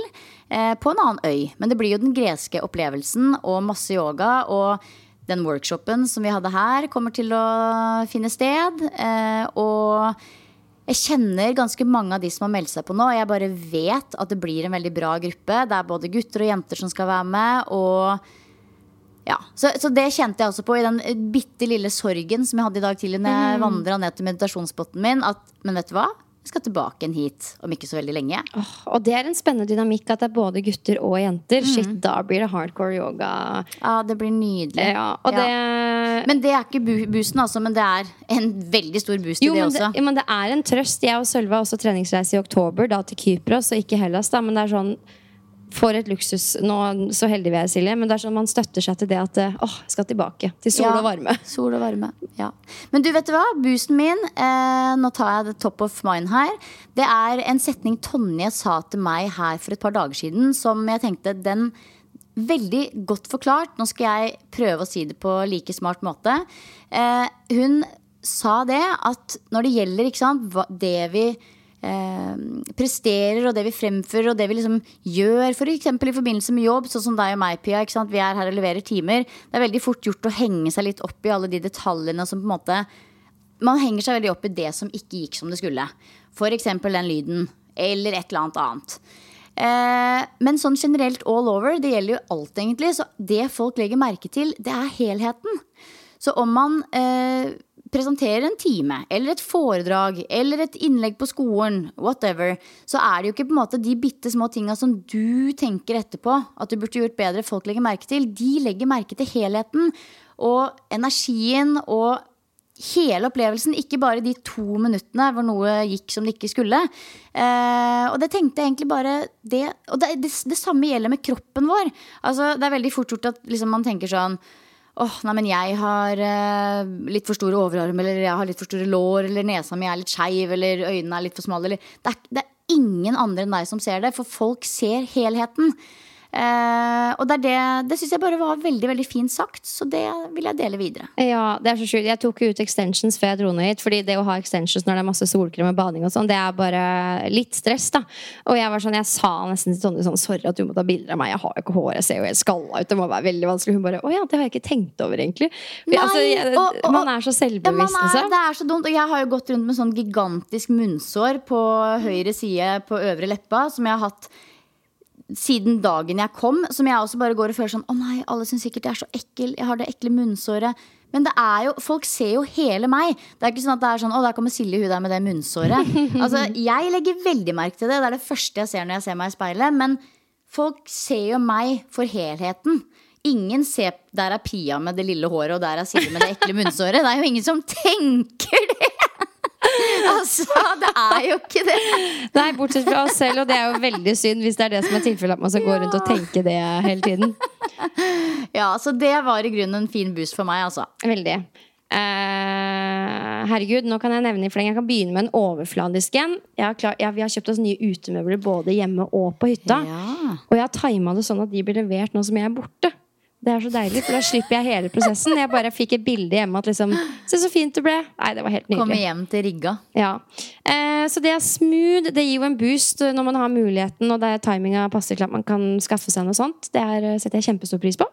Speaker 2: eh, på en annen øy. Men det blir jo den greske opplevelsen og masse yoga. og den workshopen som vi hadde her, kommer til å finne sted. Eh, og jeg kjenner ganske mange av de som har meldt seg på nå. Og jeg bare vet at det blir en veldig bra gruppe. Det er både gutter og jenter som skal være med. Og ja, så, så det kjente jeg også på i den eh, bitte lille sorgen som jeg hadde i dag tidlig når jeg vandra ned til meditasjonspotten min. At, men vet du hva? Jeg skal tilbake igjen hit om ikke så veldig lenge.
Speaker 1: Oh, og det er en spennende dynamikk at det er både gutter og jenter.
Speaker 2: Mm.
Speaker 1: Shit, da blir det hardcore yoga.
Speaker 2: Ja, det blir nydelig.
Speaker 1: Ja, og
Speaker 2: Ja.
Speaker 1: det
Speaker 2: Men det er ikke bu- boosten, altså. Men det er en veldig stor boost i
Speaker 1: jo,
Speaker 2: det
Speaker 1: men
Speaker 2: også.
Speaker 1: det, men det er en trøst. Jeg og Sølve har også treningsreise i oktober, da til Kypros, og ikke Hellas. da, Men det er sånn For et luksus. Nå, så heldig vi er, Silje. Men det er sånn man støtter seg til det at eh, åh, jeg skal tilbake. Til sol
Speaker 2: Ja,
Speaker 1: og varme.
Speaker 2: Sol og varme, ja. Men du, vet du hva? Boosten min, eh, nå tar jeg det top of mind her. Det er en setning Tonje sa til meg her for et par dager siden, som jeg tenkte den Veldig godt forklart. Nå skal jeg prøve å si det på like smart måte. Eh, hun sa det at når det gjelder sant, det vi eh, presterer og det vi fremfører og det vi liksom gjør, f.eks. For i forbindelse med jobb, sånn som deg og meg, Pia. Vi er her og leverer timer. Det er veldig fort gjort å henge seg litt opp i alle de detaljene som på en måte Man henger seg veldig opp i det som ikke gikk som det skulle. F.eks. den lyden. Eller et eller annet annet. Eh, men sånn generelt all over, det gjelder jo alt egentlig. Så det folk legger merke til, det er helheten. Så om man eh, presenterer en time, eller et foredrag, eller et innlegg på skolen, whatever, så er det jo ikke på en måte de bitte små tinga som du tenker etterpå at du burde gjort bedre, folk legger merke til. De legger merke til helheten og energien og hele opplevelsen, ikke bare de to minuttene hvor noe gikk som det ikke skulle. Eh, og det tenkte jeg egentlig bare det, Og det, det, det samme gjelder med kroppen vår. Altså, det er veldig fort gjort at liksom, man tenker sånn Åh, nei, men jeg har eh, litt for store overarm, eller jeg har litt for store lår, eller nesa mi er litt skeiv, eller øynene er litt for smale, eller det er, det er ingen andre enn deg som ser det, for folk ser helheten. Eh, og det, det, det syns jeg bare var veldig veldig fint sagt, så det vil jeg dele videre.
Speaker 1: Ja, det er så sjukt. Jeg tok jo ut extensions før jeg dro ned hit. Fordi det å ha extensions når det er masse solkrem og bading og sånn, det er bare litt stress, da. Og jeg var sånn, jeg sa nesten til Tonje sånn Sorry at du må ta bilder av meg, jeg har jo ikke hår, jeg ser jo helt skalla ut, det må være veldig vanskelig. Hun bare Å ja, det har jeg ikke tenkt over, egentlig. For,
Speaker 2: Nei,
Speaker 1: altså, jeg,
Speaker 2: og- og-
Speaker 1: man er så
Speaker 2: Ja,
Speaker 1: selvbevisst,
Speaker 2: er,
Speaker 1: liksom.
Speaker 2: det er så dumt. Og jeg har jo gått rundt med sånn gigantisk munnsår på høyre side på øvre leppa, som jeg har hatt siden dagen jeg kom. Som jeg også bare går og føler sånn Å nei, alle syns sikkert jeg er så ekkel. Jeg har det ekle munnsåret. Men det er jo, folk ser jo hele meg. Det er ikke sånn at det er sånn Å, der kommer Silje hun der med det munnsåret. altså, jeg legger veldig merke til det. Det er det første jeg ser når jeg ser meg i speilet. Men folk ser jo meg for helheten. Ingen ser Der er Pia med det lille håret, og der er Silje med det ekle munnsåret. Det er jo ingen som tenker det! altså, det er jo ikke det.
Speaker 1: Nei, bortsett fra oss selv, og det er jo veldig synd hvis det er det som er tilfellet at man skal gå rundt og tenke det hele tiden.
Speaker 2: Ja, så det var i grunnen en fin boost for meg, altså.
Speaker 1: Veldig. Uh, herregud, nå kan jeg nevne i fleng. Jeg kan begynne med en overfladisk en. Ja, vi har kjøpt oss nye utemøbler både hjemme og på hytta.
Speaker 2: Ja.
Speaker 1: Og jeg har tima det sånn at de blir levert nå som jeg er borte. Det er så deilig, for da slipper jeg hele prosessen. Jeg bare fikk et bilde hjemme at liksom Se så fint det ble. Nei, det var helt
Speaker 2: Komme hjem til rigga.
Speaker 1: Ja. Eh, så det er smooth. Det gir jo en boost når man har muligheten, og det er timinga passer til at man kan skaffe seg noe sånt. Det er, eh, setter jeg kjempestor pris på.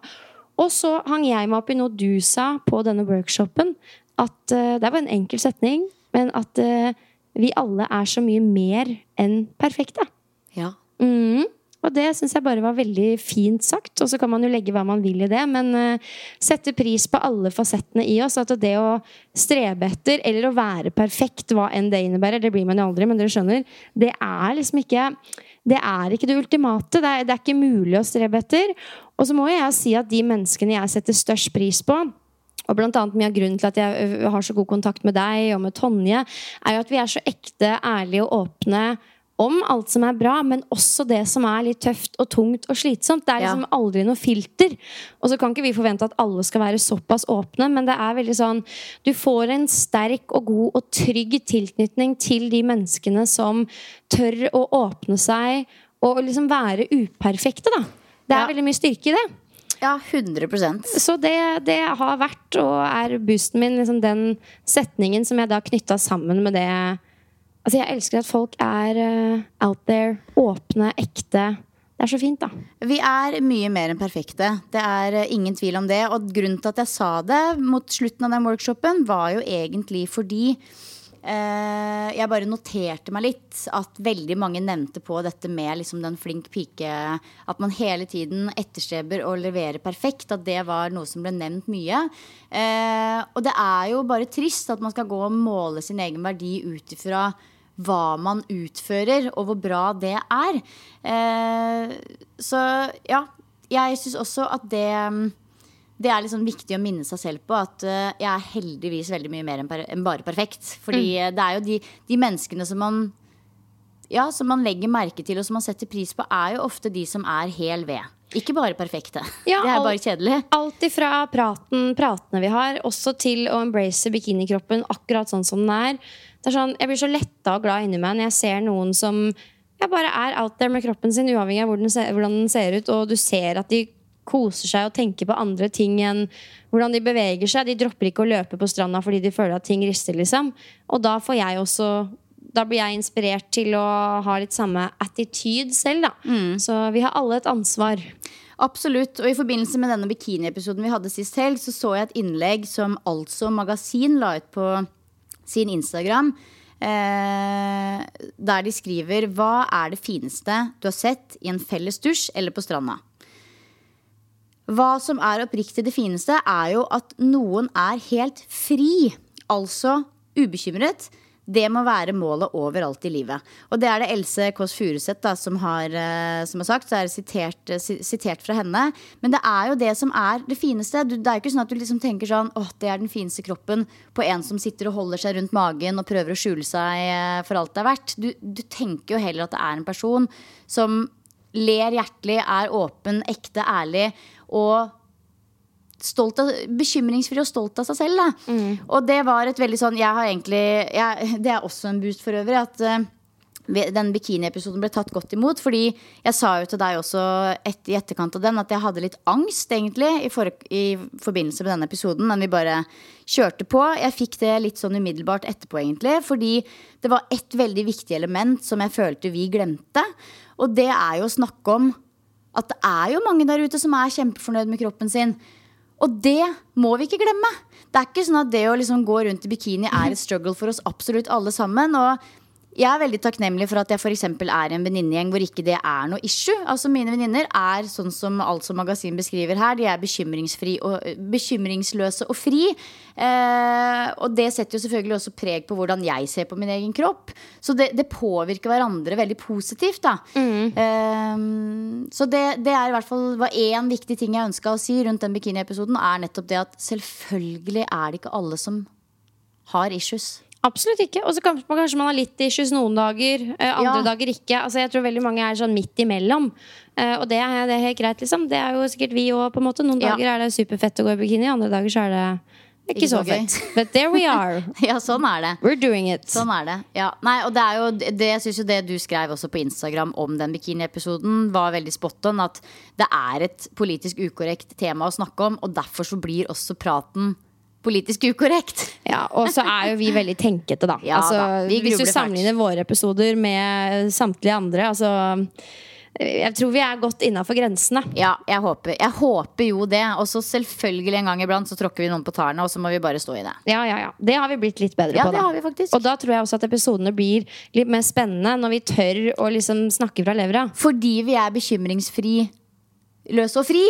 Speaker 1: Og så hang jeg meg opp i noe du sa på denne workshopen. At eh, Det var en enkel setning, men at eh, vi alle er så mye mer enn perfekte.
Speaker 2: Ja.
Speaker 1: Mm. Og det syns jeg bare var veldig fint sagt. Og så kan man jo legge hva man vil i det, men uh, sette pris på alle fasettene i oss. At det å strebe etter, eller å være perfekt, hva enn det innebærer, det blir man jo aldri, men dere skjønner, det er liksom ikke det er ikke det ultimate. Det er, det er ikke mulig å strebe etter. Og så må jeg si at de menneskene jeg setter størst pris på, og blant annet Mye av grunnen til at jeg har så god kontakt med deg og med Tonje, er jo at vi er så ekte, ærlige og åpne om alt som er bra, men også det som er litt tøft og tungt og slitsomt. Det er liksom aldri noe filter. Og så kan ikke vi forvente at alle skal være såpass åpne, men det er veldig sånn Du får en sterk og god og trygg tilknytning til de menneskene som tør å åpne seg og liksom være uperfekte, da. Det er
Speaker 2: Ja.
Speaker 1: veldig mye styrke i det.
Speaker 2: Ja, 100%
Speaker 1: Så det, det har vært og er boosten min, liksom den setningen som jeg da knytta sammen med det Altså, jeg elsker at folk er uh, out there, åpne, ekte. Det er så fint, da.
Speaker 2: Vi er mye mer enn perfekte. Det er eh, ingen tvil om det. Og grunnen til at jeg sa det mot slutten av den workshopen, var jo egentlig fordi uh, jeg bare noterte meg litt at veldig mange nevnte på dette med liksom den flink pike At man hele tiden etterstreber å levere perfekt. At det var noe som ble nevnt mye. Og det er jo bare trist at man skal gå og måle sin egen verdi ut ifra hva man utfører, og hvor bra det er. Eh, så ja, jeg syns også at det det er liksom viktig å minne seg selv på at eh, jeg er heldigvis veldig mye mer enn, bare perfekt. Fordi mm. det er jo de, de menneskene som man ja, som man legger merke til og som man setter pris på, er jo ofte de som er hel ved. Ikke bare perfekte.
Speaker 1: Ja,
Speaker 2: det er bare kjedelig.
Speaker 1: Alt ifra praten, pratene vi har, også til å embrace bikinikroppen akkurat sånn som den er. Det sånn, jeg blir så letta og glad inni meg når jeg ser noen som jeg bare er out there med kroppen sin, uavhengig av hvordan den ser, hvordan den ser ut, og du ser at de koser seg og tenker på andre ting enn hvordan de beveger seg. De dropper ikke å løpe på stranda fordi de føler at ting rister, liksom. Og da får jeg også da blir jeg inspirert til å ha litt samme attitude selv, da. Så vi har alle et ansvar.
Speaker 2: Absolutt. Og i forbindelse med denne bikini-episoden vi hadde sist helg, så så jeg et innlegg som Altså Magasin la ut på sin Instagram. Eh, der de skriver 'Hva er det fineste du har sett i en felles dusj eller på stranda'? Hva som er oppriktig det fineste, er jo at noen er helt fri. Altså ubekymret. Det må være målet overalt i livet. Og det er det Else Kåss Furuseth som, har, eh, som har sagt. Så er det sitert, eh, sitert fra henne. Men det er jo det som er det fineste. Det er ikke sånn at du liksom tenker sånn åh, det er den fineste kroppen på en som sitter og holder seg rundt magen og prøver å skjule seg eh, for alt det er verdt. Du, du tenker jo heller at det er en person som ler hjertelig, er åpen, ekte, ærlig og stolt av, bekymringsfri og stolt av seg selv. Da. Og det var et veldig sånn Jeg har egentlig jeg, Det er også en boost for øvrig. At eh, den bikini-episoden ble tatt godt imot. Fordi jeg sa jo til deg også et, i etterkant av den at jeg hadde litt angst egentlig i, for, i forbindelse med denne episoden. Men vi bare kjørte på. Jeg fikk det litt sånn umiddelbart etterpå, egentlig. Fordi det var et veldig viktig element som jeg følte vi glemte. Og det er jo å snakke om at det er jo mange der ute som er kjempefornøyd med kroppen sin. Og det må vi ikke glemme. Det er ikke sånn at det å liksom gå rundt i bikini er et struggle for oss absolutt alle sammen. Og jeg er veldig takknemlig for at jeg f.eks. er i en venninnegjeng hvor ikke det er noe issue. Altså Mine venninner er sånn som alt som Magasin beskriver her. De er og, bekymringsløse og fri. Eh, og det setter jo selvfølgelig også preg på hvordan jeg ser på min egen kropp. Så det, det påvirker hverandre veldig positivt. da eh, Så det, det er i hvert fall var én viktig ting jeg ønska å si rundt den bikini-episoden, er nettopp det at selvfølgelig er det ikke alle som har issues.
Speaker 1: Absolutt ikke. Og så kanskje, man- kanskje man har litt issues noen dager, eh, andre
Speaker 2: Ja.
Speaker 1: dager ikke. Altså, jeg tror veldig mange er sånn midt imellom. Eh, og det er, det er helt greit, liksom. Det er jo sikkert vi òg, på en måte. Noen
Speaker 2: Ja.
Speaker 1: dager er det superfett å gå i bikini, andre dager så er det Ikke så
Speaker 2: så
Speaker 1: fett. But there we are.
Speaker 2: Ja, sånn er det.
Speaker 1: We're doing it.
Speaker 2: Sånn er det. Ja. Nei, og det er jo det, jeg syns jo det du skrev også på Instagram om den bikini-episoden, var veldig spot on. At det er et politisk ukorrekt tema å snakke om, og derfor så blir også praten politisk ukorrekt.
Speaker 1: Ja, og så er jo vi veldig tenkete, da.
Speaker 2: Ja
Speaker 1: altså,
Speaker 2: da, vi
Speaker 1: hvis du sammenligner våre episoder med samtlige andre, altså Jeg tror vi er godt innafor grensene.
Speaker 2: Ja, jeg håper, jeg håper jo det. Og så selvfølgelig en gang iblant så tråkker vi noen på tærne, og så må vi bare stå i det.
Speaker 1: Ja, ja, ja. Det har vi blitt litt bedre
Speaker 2: Ja,
Speaker 1: på.
Speaker 2: det har vi faktisk.
Speaker 1: Og da tror jeg også at episodene blir litt mer spennende når vi tør å liksom snakke fra levra.
Speaker 2: Fordi vi er bekymringsfri, løs og fri.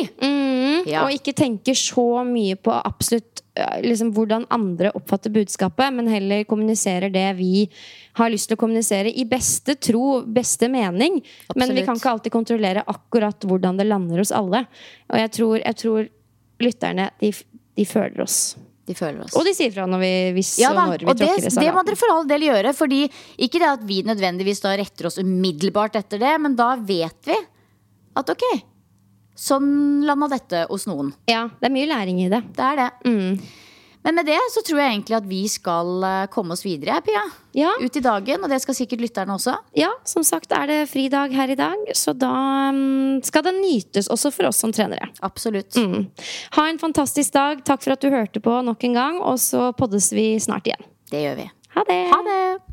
Speaker 2: Ja.
Speaker 1: Og ikke tenker så mye på absolutt liksom, hvordan andre oppfatter budskapet, men heller kommuniserer det vi har lyst til å kommunisere i beste tro, beste mening. Men vi kan ikke alltid kontrollere akkurat hvordan det lander hos alle. Og jeg tror, jeg tror lytterne, de, de føler oss.
Speaker 2: De.
Speaker 1: Og de sier fra når vi, hvis
Speaker 2: Ja
Speaker 1: og når vi
Speaker 2: og det,
Speaker 1: tråkker i
Speaker 2: det må dere for all del gjøre. Fordi Ikke det at vi nødvendigvis da retter oss umiddelbart etter det, men da vet vi at ok, sånn landa dette hos noen.
Speaker 1: Ja, det er mye læring i det.
Speaker 2: Det er det. Men med det så tror jeg egentlig at vi skal eh, komme oss videre, Pia.
Speaker 1: Ja.
Speaker 2: Ut i dagen, og det skal sikkert lytterne også.
Speaker 1: Ja, som sagt er det fridag her i dag, så da mm, skal det nytes også for oss som trenere.
Speaker 2: Absolutt.
Speaker 1: Mm. Ha en fantastisk dag. Takk for at du hørte på nok en gang, og så poddes vi snart igjen.
Speaker 2: Det gjør vi.
Speaker 1: Ha det!
Speaker 2: Ha det!